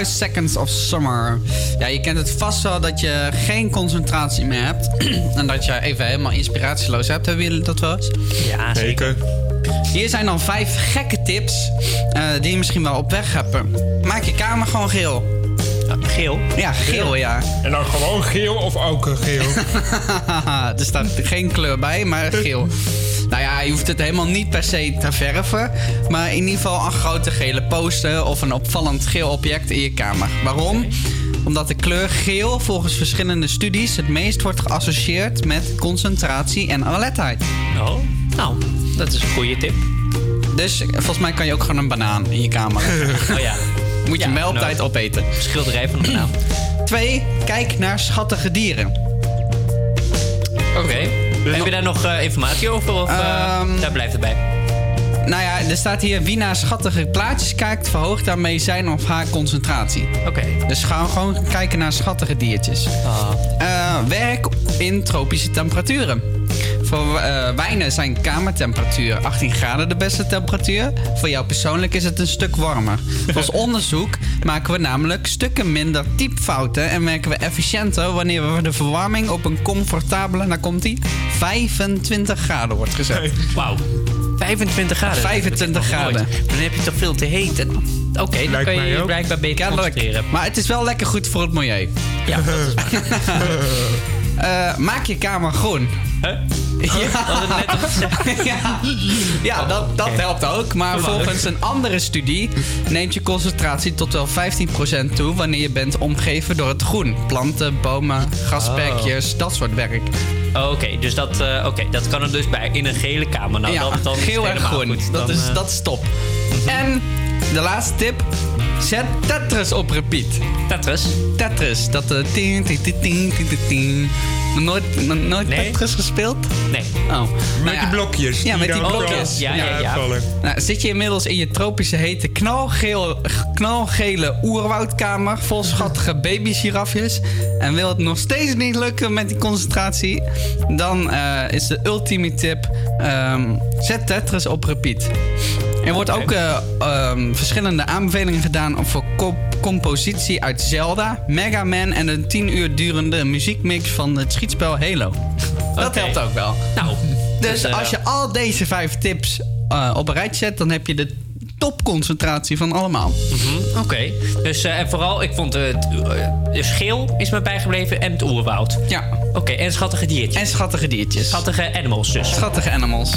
5 Seconds of Summer. Ja, je kent het vast wel dat je geen concentratie meer hebt. en dat je even helemaal inspiratieloos hebt. Hebben jullie dat wel eens? Ja, zeker. Hier zijn dan vijf gekke tips eh, die je misschien wel op weg hebt. Maak je kamer gewoon geel. Geel? Ja, geel, ja. En dan gewoon geel of ook geel? er staat geen kleur bij, maar geel. Nou ja, je hoeft het helemaal niet per se te verven. Maar in ieder geval een grote gele poster of een opvallend geel object in je kamer. Waarom? Omdat de kleur geel volgens verschillende studies het meest wordt geassocieerd met concentratie en alertheid. Oh, nou, dat is een goede tip. Dus volgens mij kan je ook gewoon een banaan in je kamer leggen. Oh ja. Moet je Ja, hem wel op nou, tijd opeten. Schilderij van een banaan. Twee, kijk naar schattige dieren. Oké. Heb je daar nog eh, informatie over of eh, Ehm, daar blijft het bij? Nou ja, er staat hier wie naar schattige plaatjes kijkt, verhoogt daarmee zijn of haar concentratie. Oké. Dus ga gewoon kijken naar schattige diertjes. Eh, werk in tropische temperaturen. Voor eh, wijnen zijn kamertemperatuur 18 graden de beste temperatuur. Voor jou persoonlijk is het een stuk warmer. Volgens onderzoek maken we namelijk stukken minder typfouten en werken we efficiënter wanneer we de verwarming op een comfortabele, nou komt die, 25 graden wordt gezet. Wauw. 25 graden. 25 graden. Dan heb je toch veel te heet. En- Oké, dan kan je blijkbaar beter Kennelijk. concentreren. Maar het is wel lekker goed voor het milieu. Ja, dat is waar. Eh, maak je kamer groen. Huh? Ja, ja. ja dat, dat helpt ook. Maar volgens een andere studie neemt je concentratie tot wel 15% toe wanneer je bent omgeven door het groen. Planten, bomen, grasperkjes, dat soort werk. Oh, Oké, dus dat, oké, dat kan er dus bij in een gele kamer. Nou, ja, dan, dan geel en groen. goed. Dat, Dan, is, eh, dat is top. En de laatste tip. Zet Tetris op repeat. Tetris? Tetris. Dat tien, tien, tien, Nooit, nooit Tetris gespeeld? Nee. Oh. Met die blokjes. Ja, die met die blokjes. Ja, ja, ja. Nou, zit je inmiddels in je tropische hete knalgeel, knalgele oerwoudkamer vol schattige babygiraffjes en wil het nog steeds niet lukken met die concentratie, dan eh, is de ultieme tip: ehm, zet Tetris op repeat. Er wordt ook eh, ehm, verschillende aanbevelingen gedaan voor co- compositie uit Zelda, Mega Man en een 10 uur durende muziekmix van het schietspel Halo. Dat helpt ook wel. Nou, Dus dus, eh, als je al deze vijf tips eh, op een rijtje zet, dan heb je de topconcentratie van allemaal. mhm, Oké, dus en vooral, ik vond het dus geel is me bijgebleven en het oerwoud. Ja. Oké, en schattige diertjes. En schattige diertjes. Schattige animals dus. Schattige animals.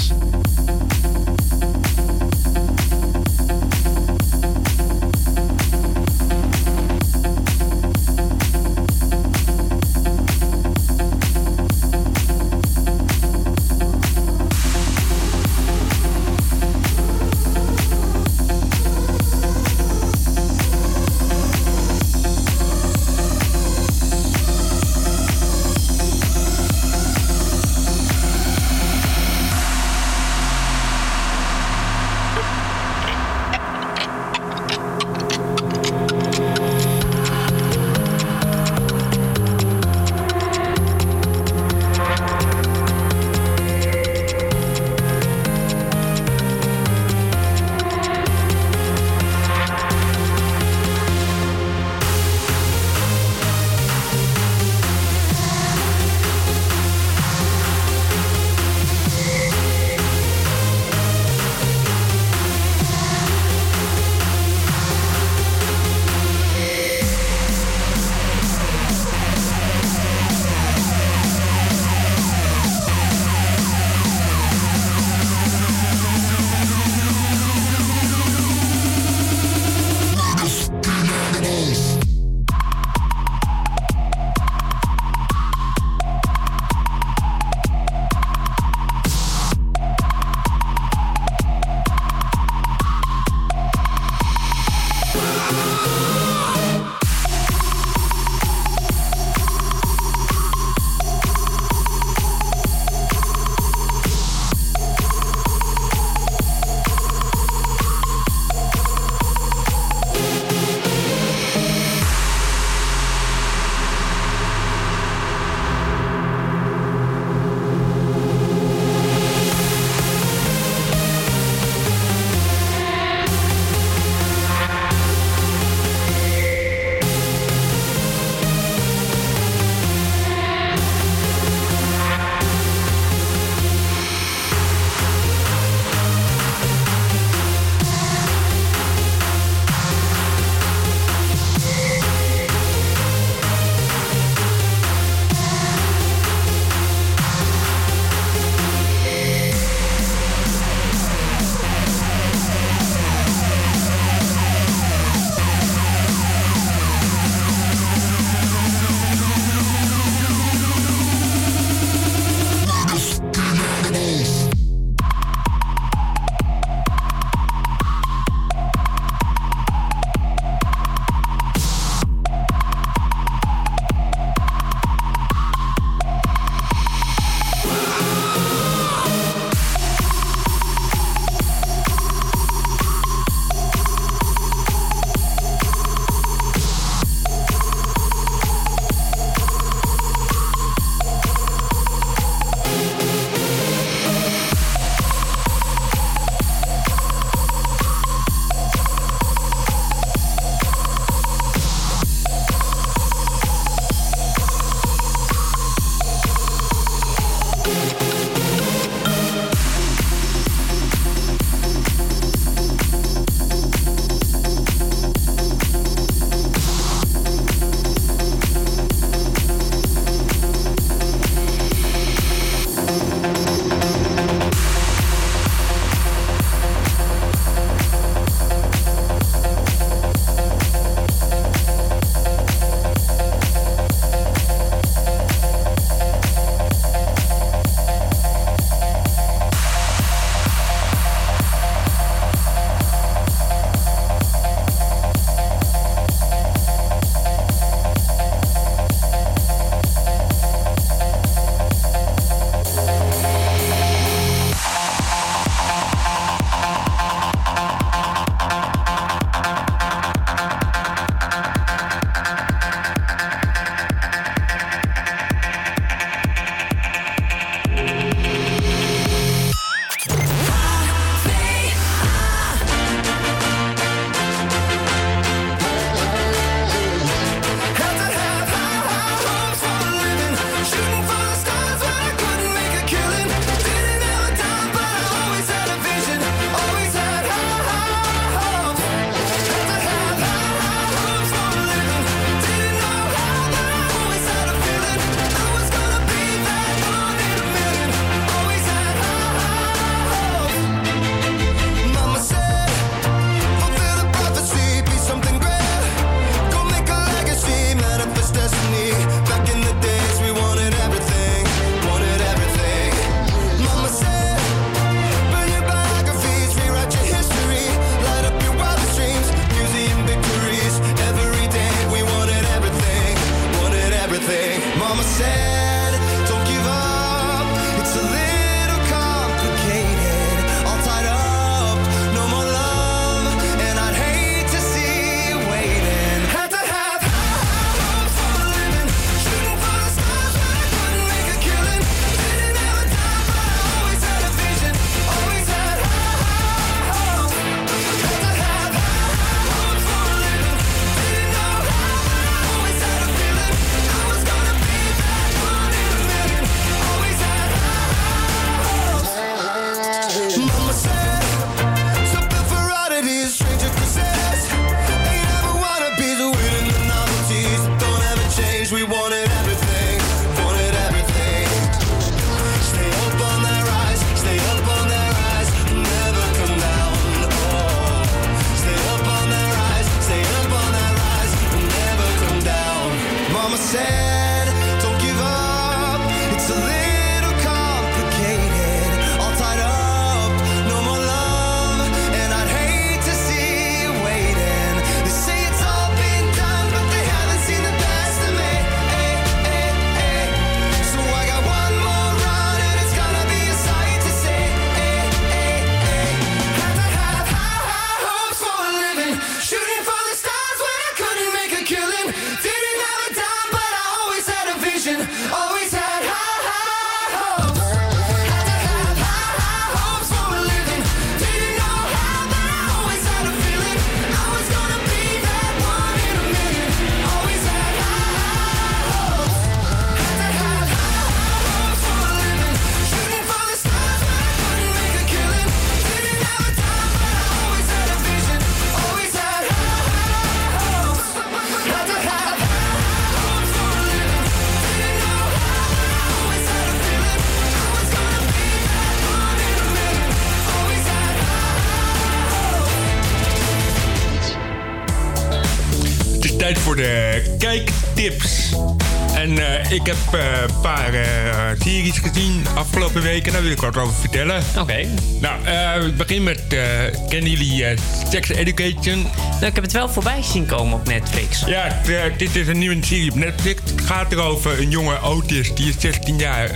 Daar wil ik wat over vertellen. Oké. Nou, eh, we beginnen met... eh, kennen jullie eh, Sex Education? Nou, ik heb het wel voorbij zien komen op Netflix. Ja, dit is een nieuwe serie op Netflix. Het gaat erover een jonge Otis, die is 16 jaar.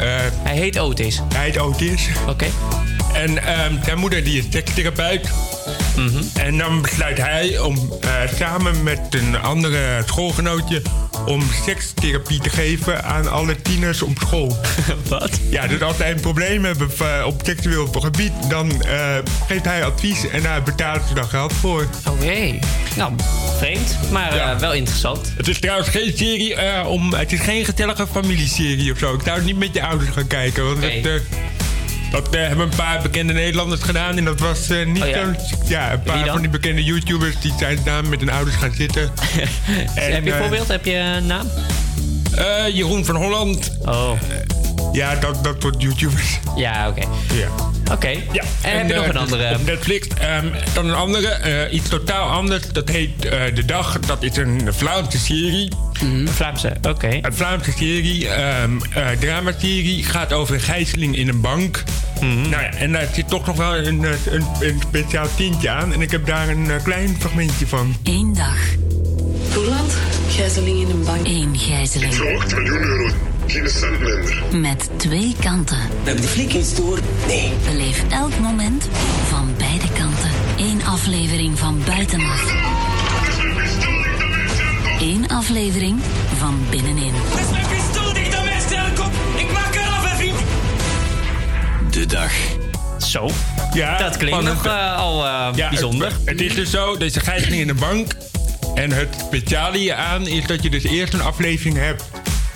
hij heet Otis? Hij heet Otis. Oké. En ehm, zijn moeder die is sekstherapeut. Mhm. En dan besluit hij om samen met een andere schoolgenootje... om sekstherapie te geven aan alle tieners op school. Wat? Ja, dus als zij een probleem hebben eh, op seksueel gebied... dan eh, geeft hij advies en daar betalen ze dan geld voor. Oké. Nou, vreemd, maar eh, wel interessant. Het is trouwens geen serie om... Het is geen gezellige familieserie of zo. Ik zou het niet met je ouders gaan kijken. Want het, dat hebben een paar bekende Nederlanders gedaan. En dat was niet Oh ja. Ja, een paar van die bekende YouTubers... die zijn samen met hun ouders gaan zitten. En, heb je een eh, voorbeeld? Heb je een naam? eh, Jeroen van Holland. Oh. ja, dat, dat soort YouTubers. Ja, oké. Ja. Oké. Ja. En, heb je nog eh, een andere? Op Netflix. ehm, dan een andere, eh, iets totaal anders. Dat heet eh, De Dag. Dat is een Vlaamse serie. Een Vlaamse, oké. Een Vlaamse serie, ehm eh, dramaserie. Gaat over een gijzeling in een bank. Mhm. Nou ja, en daar zit toch nog wel een, een, een speciaal tintje aan. En ik heb daar een klein fragmentje van. Eén dag. Roland, gijzeling in een bank. Eén gijzeling. Voor 8 miljoen euro. Geen cent minder. Met twee kanten. Dat de flik is door. Nee. Beleef elk moment van beide kanten. Eén aflevering van buitenaf. Eén aflevering van binnenin. Mijn pistool dicht aan mijn sterrenkop? Ik maak er af, hè, vriend. De Dag. Zo. Ja, Dat klinkt nog eh, al eh, Ja, bijzonder. Het, het is dus zo, deze gijzeling in een bank. En het speciale hieraan is dat je dus eerst een aflevering hebt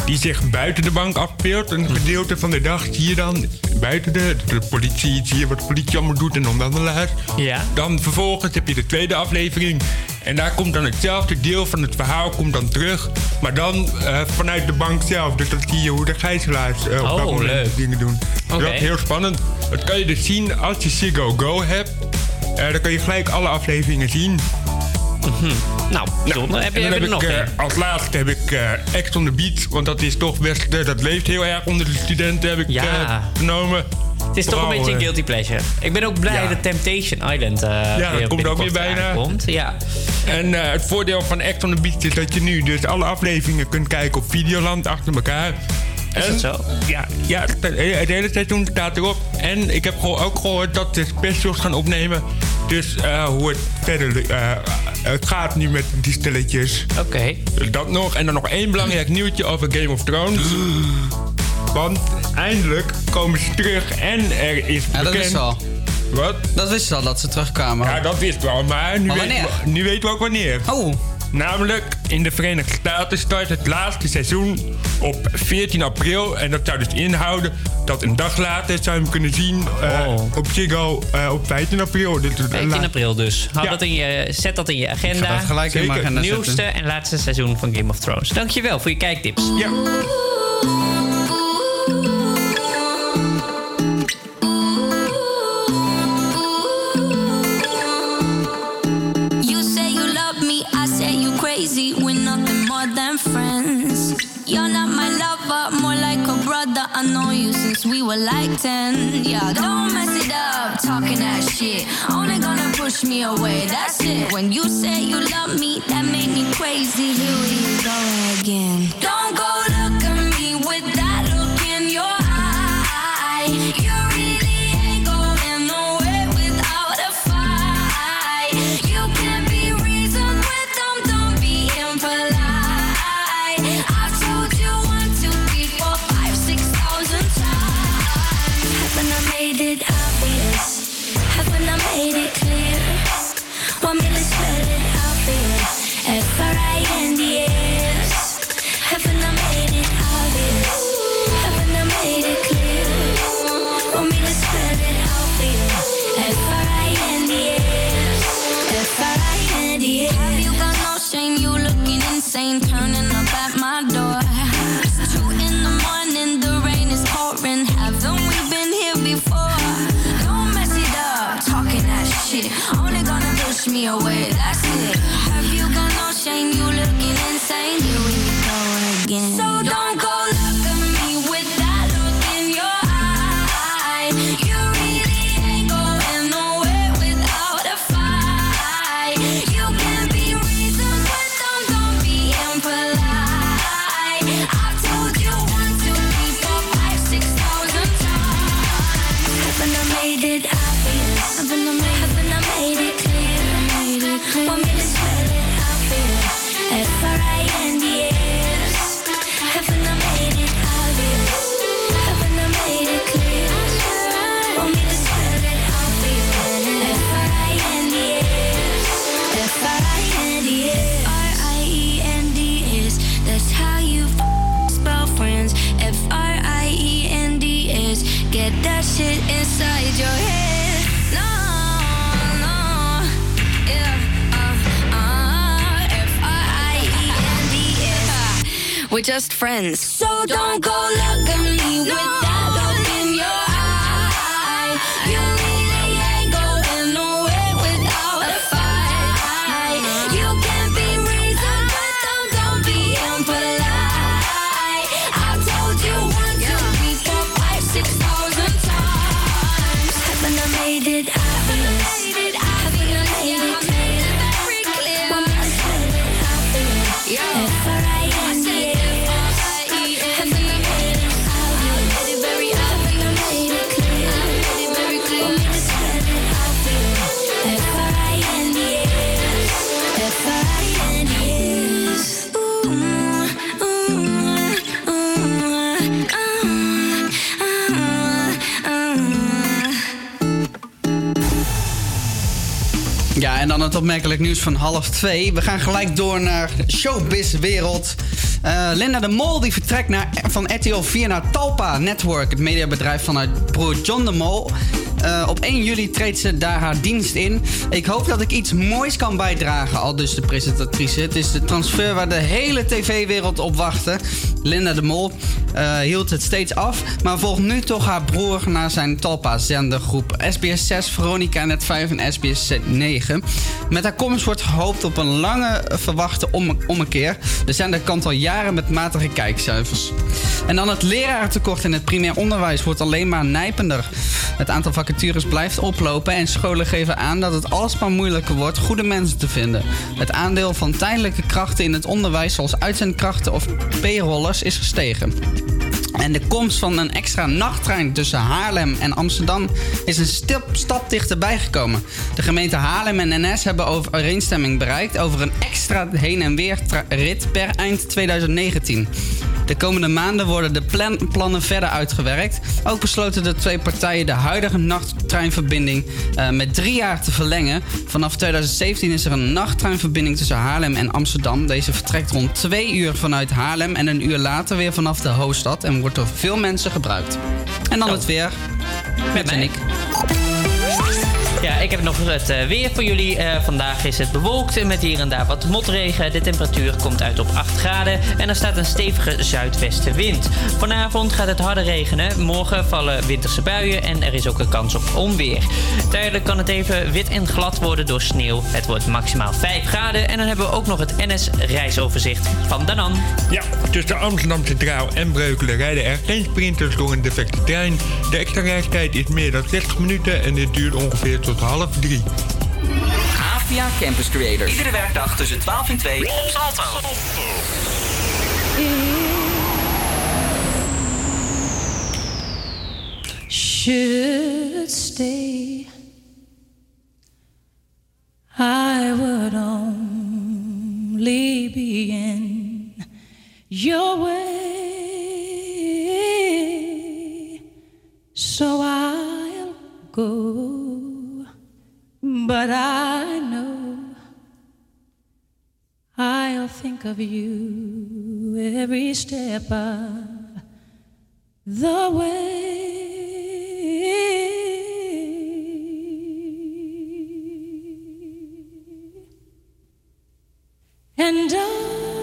die zich buiten de bank afspeelt. Een gedeelte van de dag zie je dan buiten de, de politie, zie je wat de politie allemaal doet en onderhandelaars. Ja. Dan vervolgens heb je de tweede aflevering. En daar komt dan hetzelfde deel van het verhaal komt dan terug. Maar dan eh, vanuit de bank zelf. Dus dan zie je hoe de gijzelaars eh, op Oh, dat dingen doen. Dat is heel spannend. Dat kan je dus zien als je Ziggo Go hebt. Eh, dan kan je gelijk alle afleveringen zien. Nou, heb je, en dan heb je nog ik, eh, als laatste heb ik eh Ex on the Beach. Want dat is toch best... eh, dat leeft heel erg onder de studenten, heb ik Ja. genomen. Het is toch een beetje een guilty pleasure. Ik ben ook blij Ja. dat Temptation Island Ja, dat komt ook weer bijna. aankomt. Ja. En het voordeel van Ex on the Beach is dat je nu dus alle afleveringen kunt kijken op Videoland achter elkaar. Is en, dat zo? Ja, ja het, het hele seizoen staat erop. En ik heb gewoon ook gehoord dat ze specials gaan opnemen. Dus eh, hoe het verder eh, het gaat nu met die stilletjes. Oké. Dat nog. En dan nog één belangrijk nieuwtje over Game of Thrones. Want eindelijk komen ze terug en er is Ja, dat bekend... wist al. Wat? Dat wist je al, dat ze terugkwamen. Ja, dat wist wel, maar nu, Maar weten, we, nu weten we ook wanneer. Oh. Namelijk, in de Verenigde Staten start het laatste seizoen op 14 april. En dat zou dus inhouden dat een dag later zou je hem kunnen zien eh, op Ziggo eh, op 15 april. Dus, eh, 15 la- april dus. Hou Ja. dat in je, zet dat in je Ik agenda. ga dat gelijk in agenda Nieuwste zetten. en laatste seizoen van Game of Thrones. Dankjewel voor je kijktips. Ja. Since we were like 10. Yeah, don't mess it up, talking that shit. Only gonna push me away, that's it. When you say you love me, that made me crazy. Here we go again. Don't go look at me with that look in your eye. You ain't turning up at my door. It's two in the morning, the rain is pouring. Haven't we been here before? Don't mess it up, talking that shit. Only gonna push me away, that's it. Have you got no shame? You look just friends. So don't go opmerkelijk nieuws van half twee. We gaan gelijk door naar showbiz-wereld. Eh, Linda de Mol die vertrekt naar, van RTL 4 naar Talpa Network, het mediabedrijf vanuit broer John de Mol. Eh, op 1 juli treedt ze daar haar dienst in. Ik hoop dat ik iets moois kan bijdragen, al dus de presentatrice. Het is de transfer waar de hele tv-wereld op wachtte. Linda de Mol eh, hield het steeds af, maar volgt nu toch haar broer naar zijn Talpa-zendergroep SBS 6, Veronica Net 5 en SBS 9. Met haar komst wordt gehoopt op een lange verwachte om ommekeer. De zender kant al jaren met matige kijkcijfers. En dan het lerarentekort in het primair onderwijs wordt alleen maar nijpender. Het aantal vacatures blijft oplopen en scholen geven aan dat het alsmaar moeilijker wordt goede mensen te vinden. Het aandeel van tijdelijke krachten in het onderwijs, zoals uitzendkrachten of payrollers, is gestegen. En de komst van een extra nachttrein tussen Haarlem en Amsterdam is een stip, stap dichterbij gekomen. De gemeente Haarlem en NS hebben overeenstemming bereikt over een extra heen- en weer rit per eind 2019. De komende maanden worden de plan- plannen verder uitgewerkt. Ook besloten de twee partijen de huidige nachttreinverbinding eh, met drie jaar te verlengen. Vanaf 2017 is er een nachttreinverbinding tussen Haarlem en Amsterdam. Deze vertrekt rond twee uur vanuit Haarlem en een uur later weer vanaf de hoofdstad en wordt door veel mensen gebruikt. En dan het weer met mij. Nick. Ja, ik heb nog het eh, weer voor jullie. Eh, vandaag is het bewolkt met hier en daar wat motregen. De temperatuur komt uit op 8 graden en er staat een stevige zuidwestenwind. Vanavond gaat het harder regenen. Morgen vallen winterse buien en er is ook een kans op onweer. Tijdelijk kan het even wit en glad worden door sneeuw. Het wordt maximaal 5 graden en dan hebben we ook nog het NS-reisoverzicht van Danan. Ja, tussen Amsterdam Centraal en Breukelen rijden er geen sprinters door een defecte trein. De extra reistijd is meer dan 60 minuten en dit duurt ongeveer tot half drie. APA Campus Creators. Iedere werkdag tussen 12 en 2 op Salto. should stay, I would only be in your way. So I'll go, but I know I'll think of you every step of the way. And I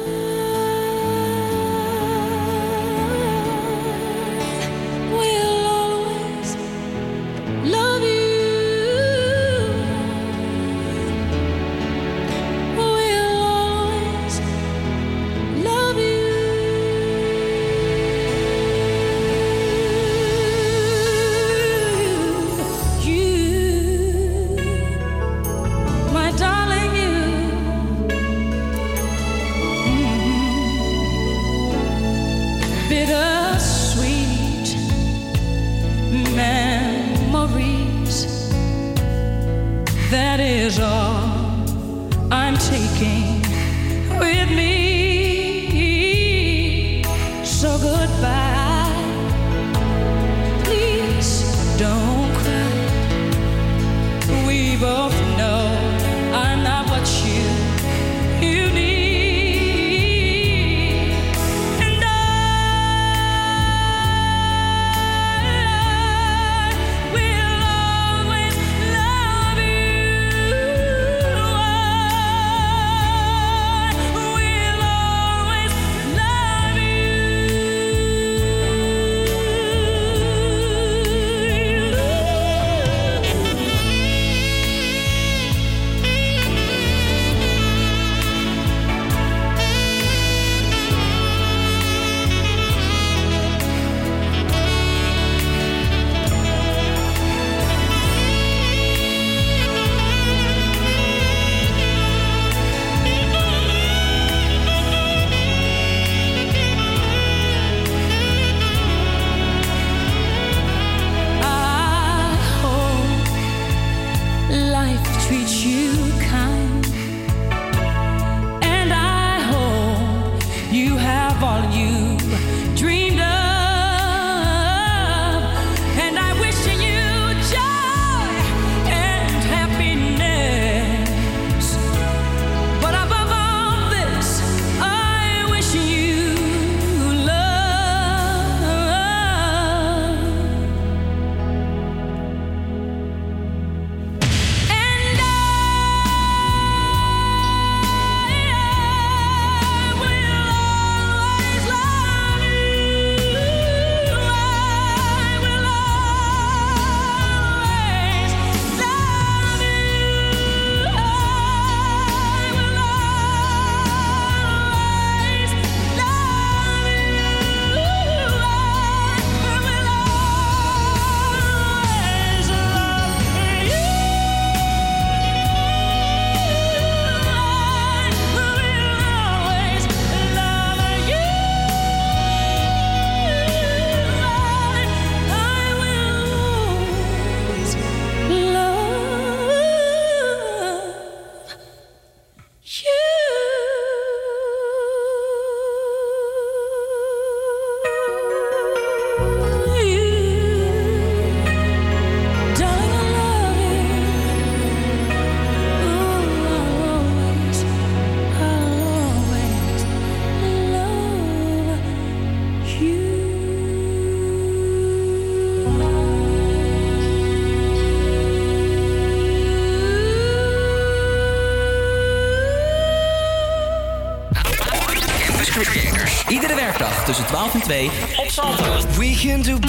can do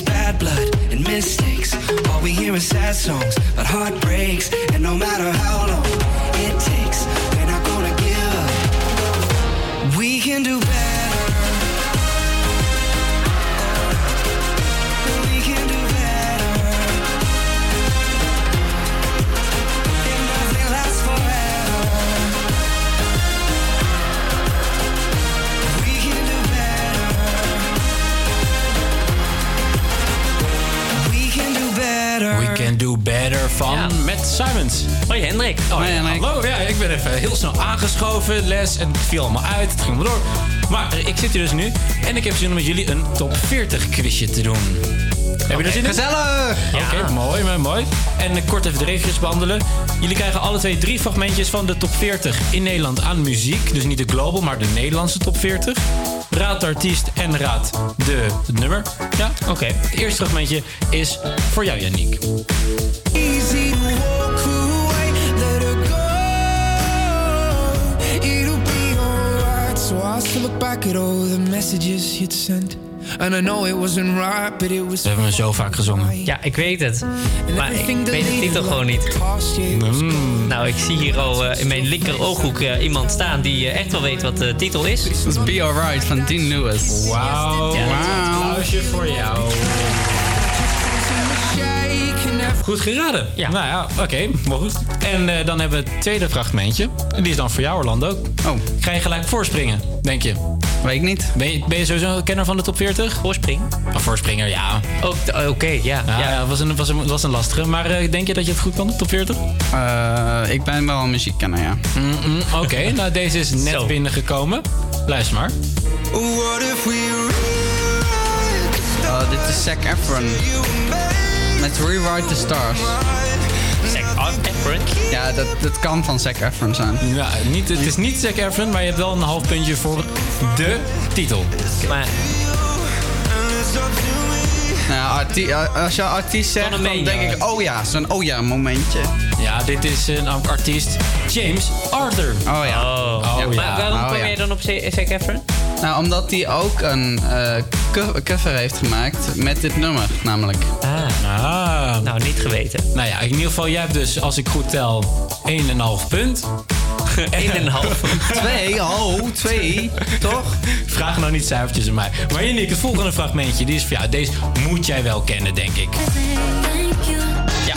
is bad blood and mistakes. All we hear is sad songs about heartbreaks. And no matter how long it takes, we're not gonna give up. We can do better. Van met Simons. Hoi Hendrik. Oh, ja, hallo. Ja, ik ben even heel snel aangeschoven, les. En het viel allemaal uit, het ging maar door. Maar eh, ik zit hier dus nu en ik heb zin om met jullie een top 40 quizje te doen. Heb je er zin in? Gezellig! Oké, mooi, mooi, mooi. En eh, kort even de regels behandelen. Jullie krijgen alle twee drie fragmentjes van de top 40 in Nederland aan muziek. Dus niet de global, maar de Nederlandse top 40. Raad de artiest en raad de, het nummer. Ja, oké. Het eerste fragmentje is voor jou, Yannick. We hebben hem zo vaak gezongen. Ja, ik weet het. Maar ik weet de titel gewoon niet. Nou, ik zie hier al eh, in mijn linker ooghoek eh, iemand staan die eh, echt wel weet wat de titel is. Dat is Be Alright van Dean Lewis. Wauw. Ja. Applausje voor jou. Goed geraden. Ja. Nou ja, oké, maar goed. En eh, dan hebben we het tweede fragmentje. En die is dan voor jou, Orlando. Oh. Ga je gelijk voorspringen, denk je? Weet ik niet. Ben je, ben je sowieso een kenner van de top 40? Voorspring? Een voorspringer, ja. Ook, oh, Oké, ja. Ja, ja. ja, was, een, was, een, was een lastige. Maar eh, denk je dat je het goed kan, de top 40? Eh, ik ben wel een muziekkenner, ja. Mm-mm, Oké, nou deze is net Zo. binnengekomen. Luister maar. What if we Oh, dit is Zac Efron. Met Rewrite the Stars. Zac Efron? Ja, dat, dat kan van Zac Efron zijn. Ja, niet, het is niet Zac Efron, maar je hebt wel een half puntje voor de titel. Maar Nou, arti- als je artiest zegt, dan denk ik, oh ja, zo'n oh ja momentje. Ja, dit is een artiest James Arthur. Oh ja. Oh. Oh, maar ja. waarom Oh, ja. jij dan op Zac Efron? Nou, omdat hij ook een eh, co- cover heeft gemaakt met dit nummer, namelijk. Ah, Ah. nou niet geweten. Nou ja, in ieder geval, jij hebt dus, als ik goed tel, 1,5 punt. 1,5. Twee, oh, twee, toch? Vraag nou niet cijfertjes aan mij. Maar Yannick, het volgende fragmentje, die is voor jou. Deze moet jij wel kennen, denk ik. Ja.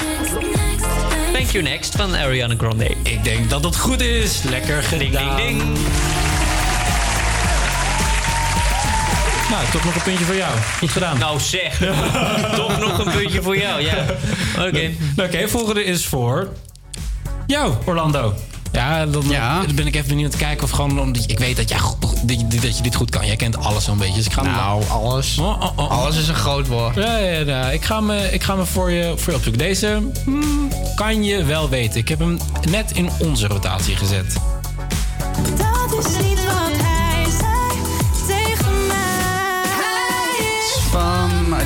Thank You Next van Ariana Grande. Ik denk dat het goed is. Lekker gedaan. Ding, ding, ding. Nou, toch nog een puntje voor jou. Goed gedaan. Nou zeg, toch nog een puntje voor jou, ja. Oké. Oké, volgende is voor jou, Orlando. Ja, dan, Ja. dan ben ik even benieuwd te kijken of gewoon... Omdat ik weet dat, jij, goed- dat, je, dat je dit goed kan. Jij kent alles zo'n beetje. Dus ik ga Nou, alles. Oh, oh, oh. Alles is een groot woord. Ja, ja, ja. Ik ga me, ik ga me voor, je, voor je opzoeken. Deze hmm, kan je wel weten. Ik heb hem net in onze rotatie gezet. Dat is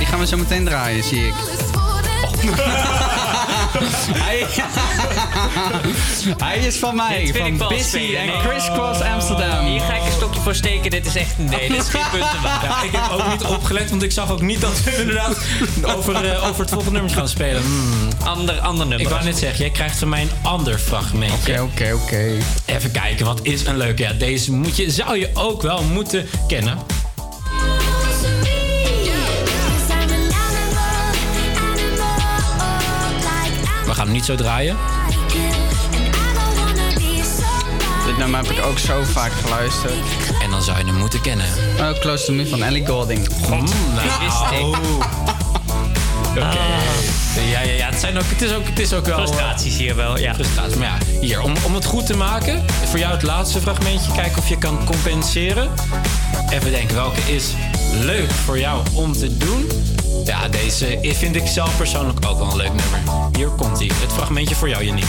gaan we zo meteen draaien, zie ik. Hij, hij is van mij, van Busy spelen. en Nee. Crisscross Amsterdam. Hier ga ik een stokje voor steken. Dit is echt... Nee, dit is geen punten waard. Ja, ik heb ook niet opgelet, want ik zag ook niet dat we inderdaad over, eh, over het volgende nummer gaan spelen. Hmm. Ander, ander nummer. Ik wou net zeggen, jij krijgt van mij een ander fragmentje. Oké, oké, oké. Even kijken, wat is een leuke? Ja, deze moet je, zou je ook wel moeten kennen. Niet zo draaien. Dit nummer heb ik ook zo vaak geluisterd. En dan zou je hem moeten kennen. Oh, Close to Me van Ellie Goulding. God, wist ik. Oké. Ja, ja, ja. Het, zijn ook, het, is ook, het is ook wel... Frustraties hier wel, ja. Frustraties. Maar ja, hier, om, om het goed te maken... Voor jou het laatste fragmentje. Kijken of je kan compenseren. Even denken, welke is leuk voor jou om te doen? Ja, deze vind ik zelf persoonlijk ook wel een leuk nummer. Hier komt hij. Het fragmentje voor jou, Yannick.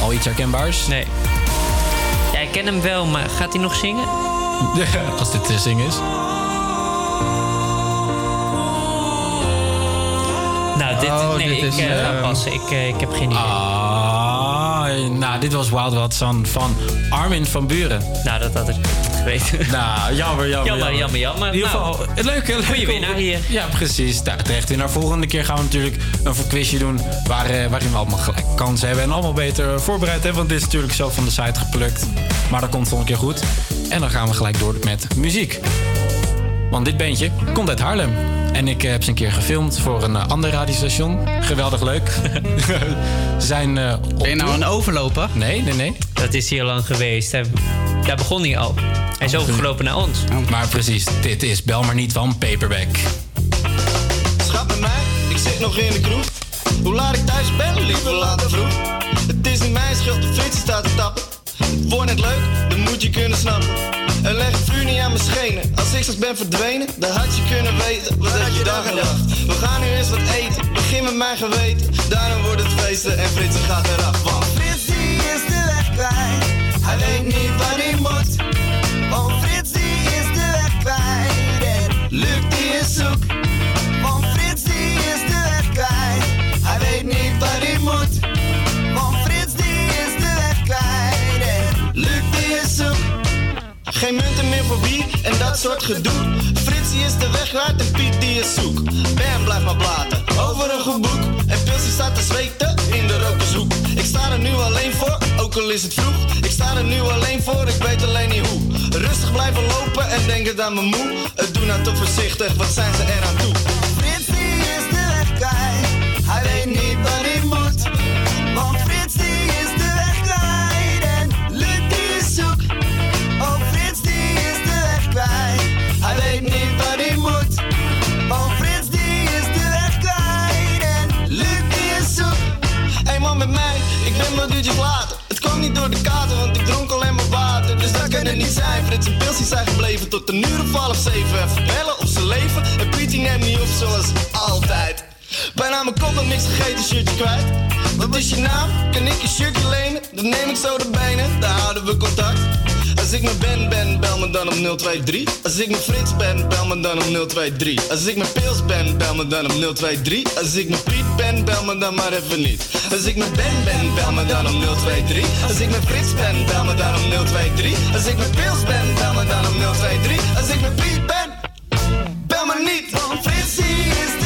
Al iets herkenbaars? Nee. Ja, ik ken hem wel, maar gaat hij nog zingen? Als dit te zingen is. Dit, Oh, nee, dit ik is, ga ehm, passen. Ik, eh, ik heb geen idee. Ah, nou, dit was Wild Wild Son van Armin van Buren. Nou, dat had ik geweten. Nou, jammer, jammer, Jammer, jammer, jammer. In ieder Nou, geval, het leuke, goeie winnaar hier. Ja, precies. Nou, terecht winnaar. Volgende keer gaan we natuurlijk een quizje doen waar, eh, waarin we allemaal gelijk kansen hebben en allemaal beter voorbereid hebben. Want dit is natuurlijk zo van de site geplukt. Maar dat komt volgende keer goed. En dan gaan we gelijk door met muziek. Want dit bandje komt uit Haarlem. En ik eh, heb ze een keer gefilmd voor een eh, ander radiostation. Geweldig leuk. Ze zijn. eh, ben je nou een overloper? Nee, nee, nee. Dat is hier lang geweest. Hij- Daar begon hij al. Hij is overgelopen naar ons. Maar precies, dit is Bel maar niet van Paperback. Schat met mij, ik zit nog in de kroeg. Hoe laat ik thuis ben, liever later vroeg. Het is niet mijn schuld, de fiets staat te tappen. Het wordt net leuk, dan moet je kunnen snappen. En leg het vuur niet aan mijn schenen. Als ik straks ben verdwenen, dan had je kunnen weten wat had je dan gedacht. We gaan nu eens wat eten, begin met mijn geweten. Daarom wordt het feesten en Fritsen gaat eraf. Want Fritsie is de weg kwijt, hij weet niet waar hij moet. Geen munten meer voor wie en dat soort gedoe. Fritsie is de weg en Piet die is zoek. Ben blijft maar blaten over een goed boek. En Pilsie staat te zweten in de rokershoek. Ik sta er nu alleen voor, ook al is het vroeg. Ik sta er nu alleen voor, ik weet alleen niet hoe. Rustig blijven lopen en denken aan mijn moe. Het doen nou toch voorzichtig, wat zijn ze eraan toe? Het kwam niet door de kater, want ik dronk alleen maar water. Dus dat kan niet zijn. Frits en Pilsie zijn gebleven tot een uur of half zeven. Even bellen of ze leven. En Piet die neemt niet op zoals altijd. Bijna mijn kop en niks gegeten, shirtje kwijt. Wat is je naam? Kan ik je shirtje lenen? Dan neem ik zo de benen, dan houden we contact. Als ik met Ben ben, bel me dan op 023. Als ik met Frits ben, bel me dan op 023. Als ik met Pils ben, bel me dan op 023. Als ik met Piet ben, bel me dan maar even niet. Als ik met Ben ben, bel me dan op 023. Als ik met Frits ben, bel me dan op 023. Als ik met Pils ben, bel me dan op 023. Als ik met Piet ben, bel me niet. Want Fritsie is de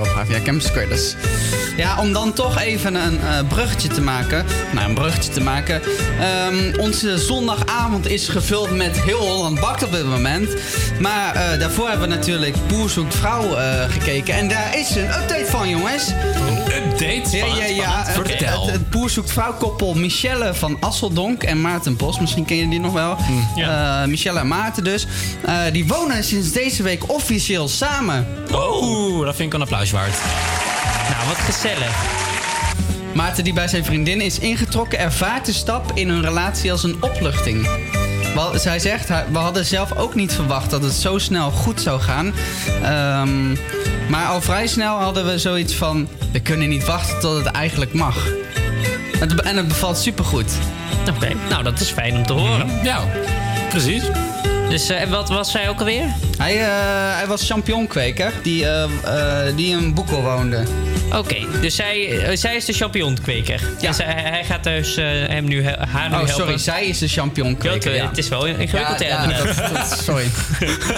Hier op HVA Campus. Ja, om dan toch even een eh, bruggetje te maken. Nou, een bruggetje te maken. Ehm, onze zondagavond is gevuld met heel Holland Bakt op dit moment. Maar eh, daarvoor hebben we natuurlijk Boer zoekt vrouw eh, gekeken. En daar is een update van, jongens. Een update? Ja, ja, ja. Het, Vertel. het, het Boer zoekt vrouw koppel Michelle van Asseldonk en Maarten Bos. Misschien ken je die nog wel. Eh, Michelle en Maarten dus. Eh, die wonen sinds deze week officieel samen. Oeh, dat vind ik een applaus waard. Nou, wat gezellig. Maarten, die bij zijn vriendin is ingetrokken, ervaart de stap in hun relatie als een opluchting. Wel, zij zegt, "Hij- we hadden zelf ook niet verwacht dat het zo snel goed zou gaan. Ehm, maar al vrij snel hadden we zoiets van, we kunnen niet wachten tot het eigenlijk mag. Het, en het bevalt supergoed. Oké, nou dat is fijn om te horen. Ja, precies. Dus eh, wat was zij ook alweer? Hij, eh, hij was champignonkweker die, eh, eh, die in Boekel woonde. Oké, dus zij, eh, zij is de champignonkweker. Ja. Zij, hij gaat dus eh, hem nu, haar nu Oh, helpen. sorry, zij is de champignonkweker. Ja. Het is wel ingewikkeld, Ja, ja, ja, inderdaad. dat- dat- sorry.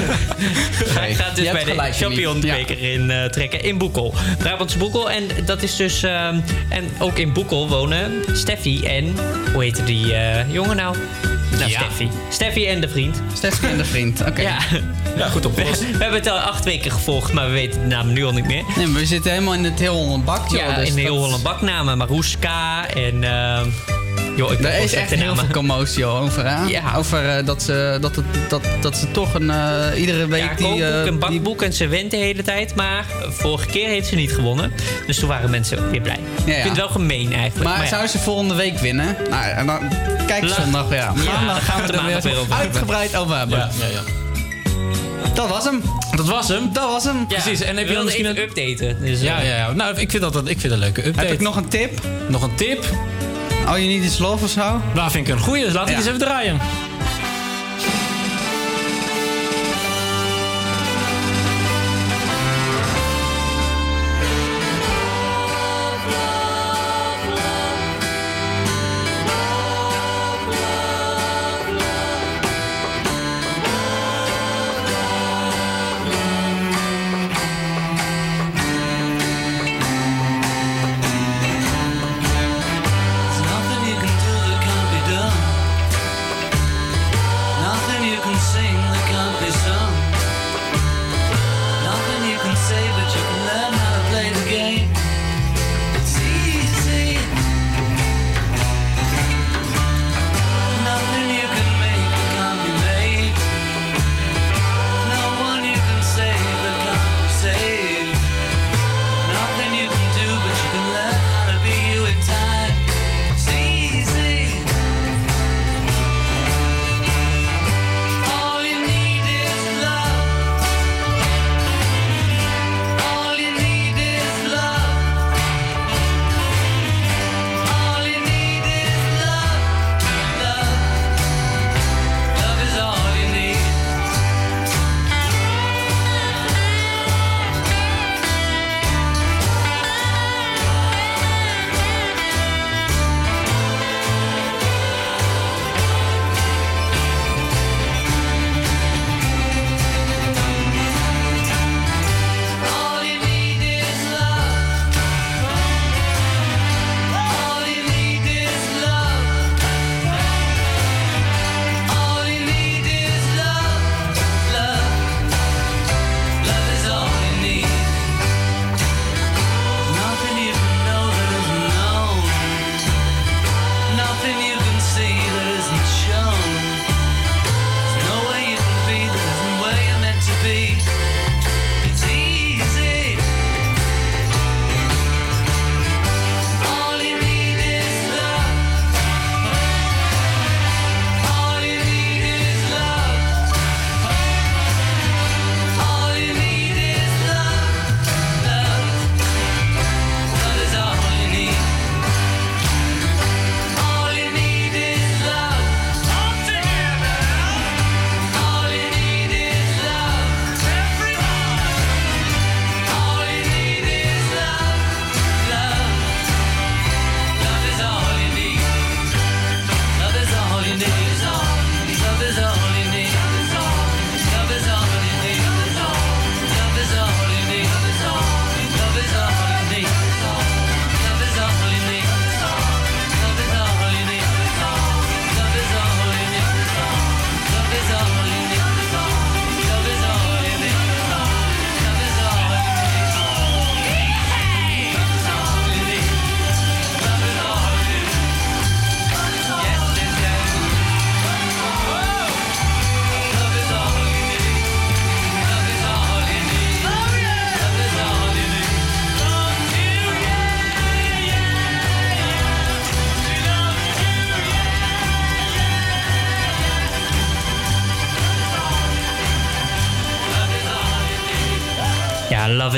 Hij gaat dus bij de champignonkweker in eh, trekken in Boekel. Brabantse Boekel. En dat is dus... ehm, en ook in Boekel wonen Steffi en... Hoe heette die eh, jongen nou? Nou, Ja. Steffi. Steffi en de vriend. Steffi en de vriend, oké. Ja. Ja, goed We, opgelost. we hebben het al acht weken gevolgd, maar we weten de namen nu al niet meer. Nee, maar we zitten helemaal in het heel Holland bak, joh. Ja, dus in de heel dat- Holland baknamen. Maroeska en... ehm joh, ik Er ben is echt heel veel commotie over, hè? Ja. Over eh, dat, ze, dat, het, dat, dat ze toch een, eh, iedere week Ja, die... kookboek eh, en bakboek en ze wint de hele tijd. Maar vorige keer heeft ze niet gewonnen. Dus toen waren mensen weer blij. Ja, ja. Ik vind het wel gemeen eigenlijk. maar ja. zou ze volgende week winnen? Nou, en dan, kijk zondag, ja. Gaan we gaan we er het weer, over uitgebreid over hebben. Ja, ja, ja. Dat was hem. Dat was hem. Dat was hem. Ja, Precies. En heb we je dan misschien een... updaten. Dus, Ja, ja, ja. Nou, ik vind dat, dat ik vind dat een leuke update. Heb ik nog een tip? Nog een tip? Oh, je niet iets love of zo? Nou, vind ik een goeie. Dus laat ik Ja. eens even draaien.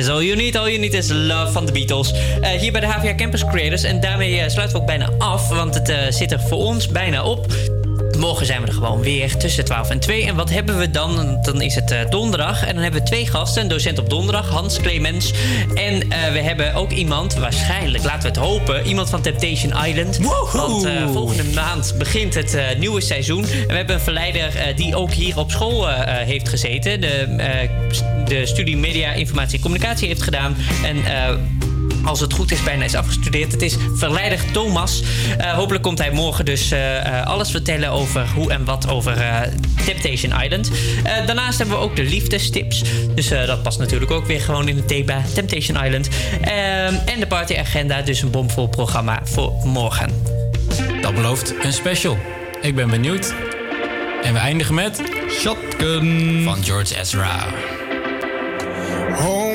Is all you need. All you need is love van de Beatles. Eh, hier bij de HVA Campus Creators. En daarmee eh, sluiten we ook bijna af, want het eh, zit er voor ons bijna op. Morgen zijn we er gewoon weer tussen 12 en 2. En wat hebben we dan? Dan is het donderdag. En dan hebben we twee gasten. Een docent op donderdag, Hans Clemens. En we hebben ook iemand, waarschijnlijk, laten we het hopen... iemand van Temptation Island. Want eh, volgende maand begint het nieuwe seizoen. En we hebben een verleider die ook hier op school heeft gezeten. De, de studie Media, Informatie en Communicatie heeft gedaan. En... eh, als het goed is, bijna is afgestudeerd. Het is verleider Thomas. Eh, hopelijk komt hij morgen dus eh, eh, alles vertellen over hoe en wat over eh, Temptation Island. Eh, daarnaast hebben we ook de liefdestips. Dus eh, dat past natuurlijk ook weer gewoon in het thema Temptation Island. Ehm, en de partyagenda, dus een bomvol programma voor morgen. Dat belooft een special. Ik ben benieuwd. En we eindigen met... Shotgun. Van George Ezra.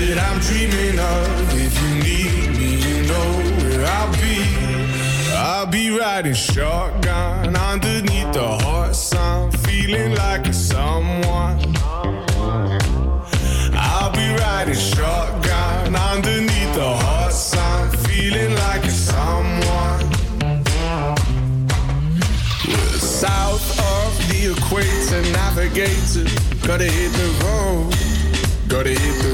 that I'm dreaming of. If you need me, you know where I'll be. I'll be riding shotgun underneath the hot sun, feeling like a someone. I'll be riding shotgun underneath the hot sun, feeling like a someone. South of the equator, navigator. Gotta hit the road, gotta hit the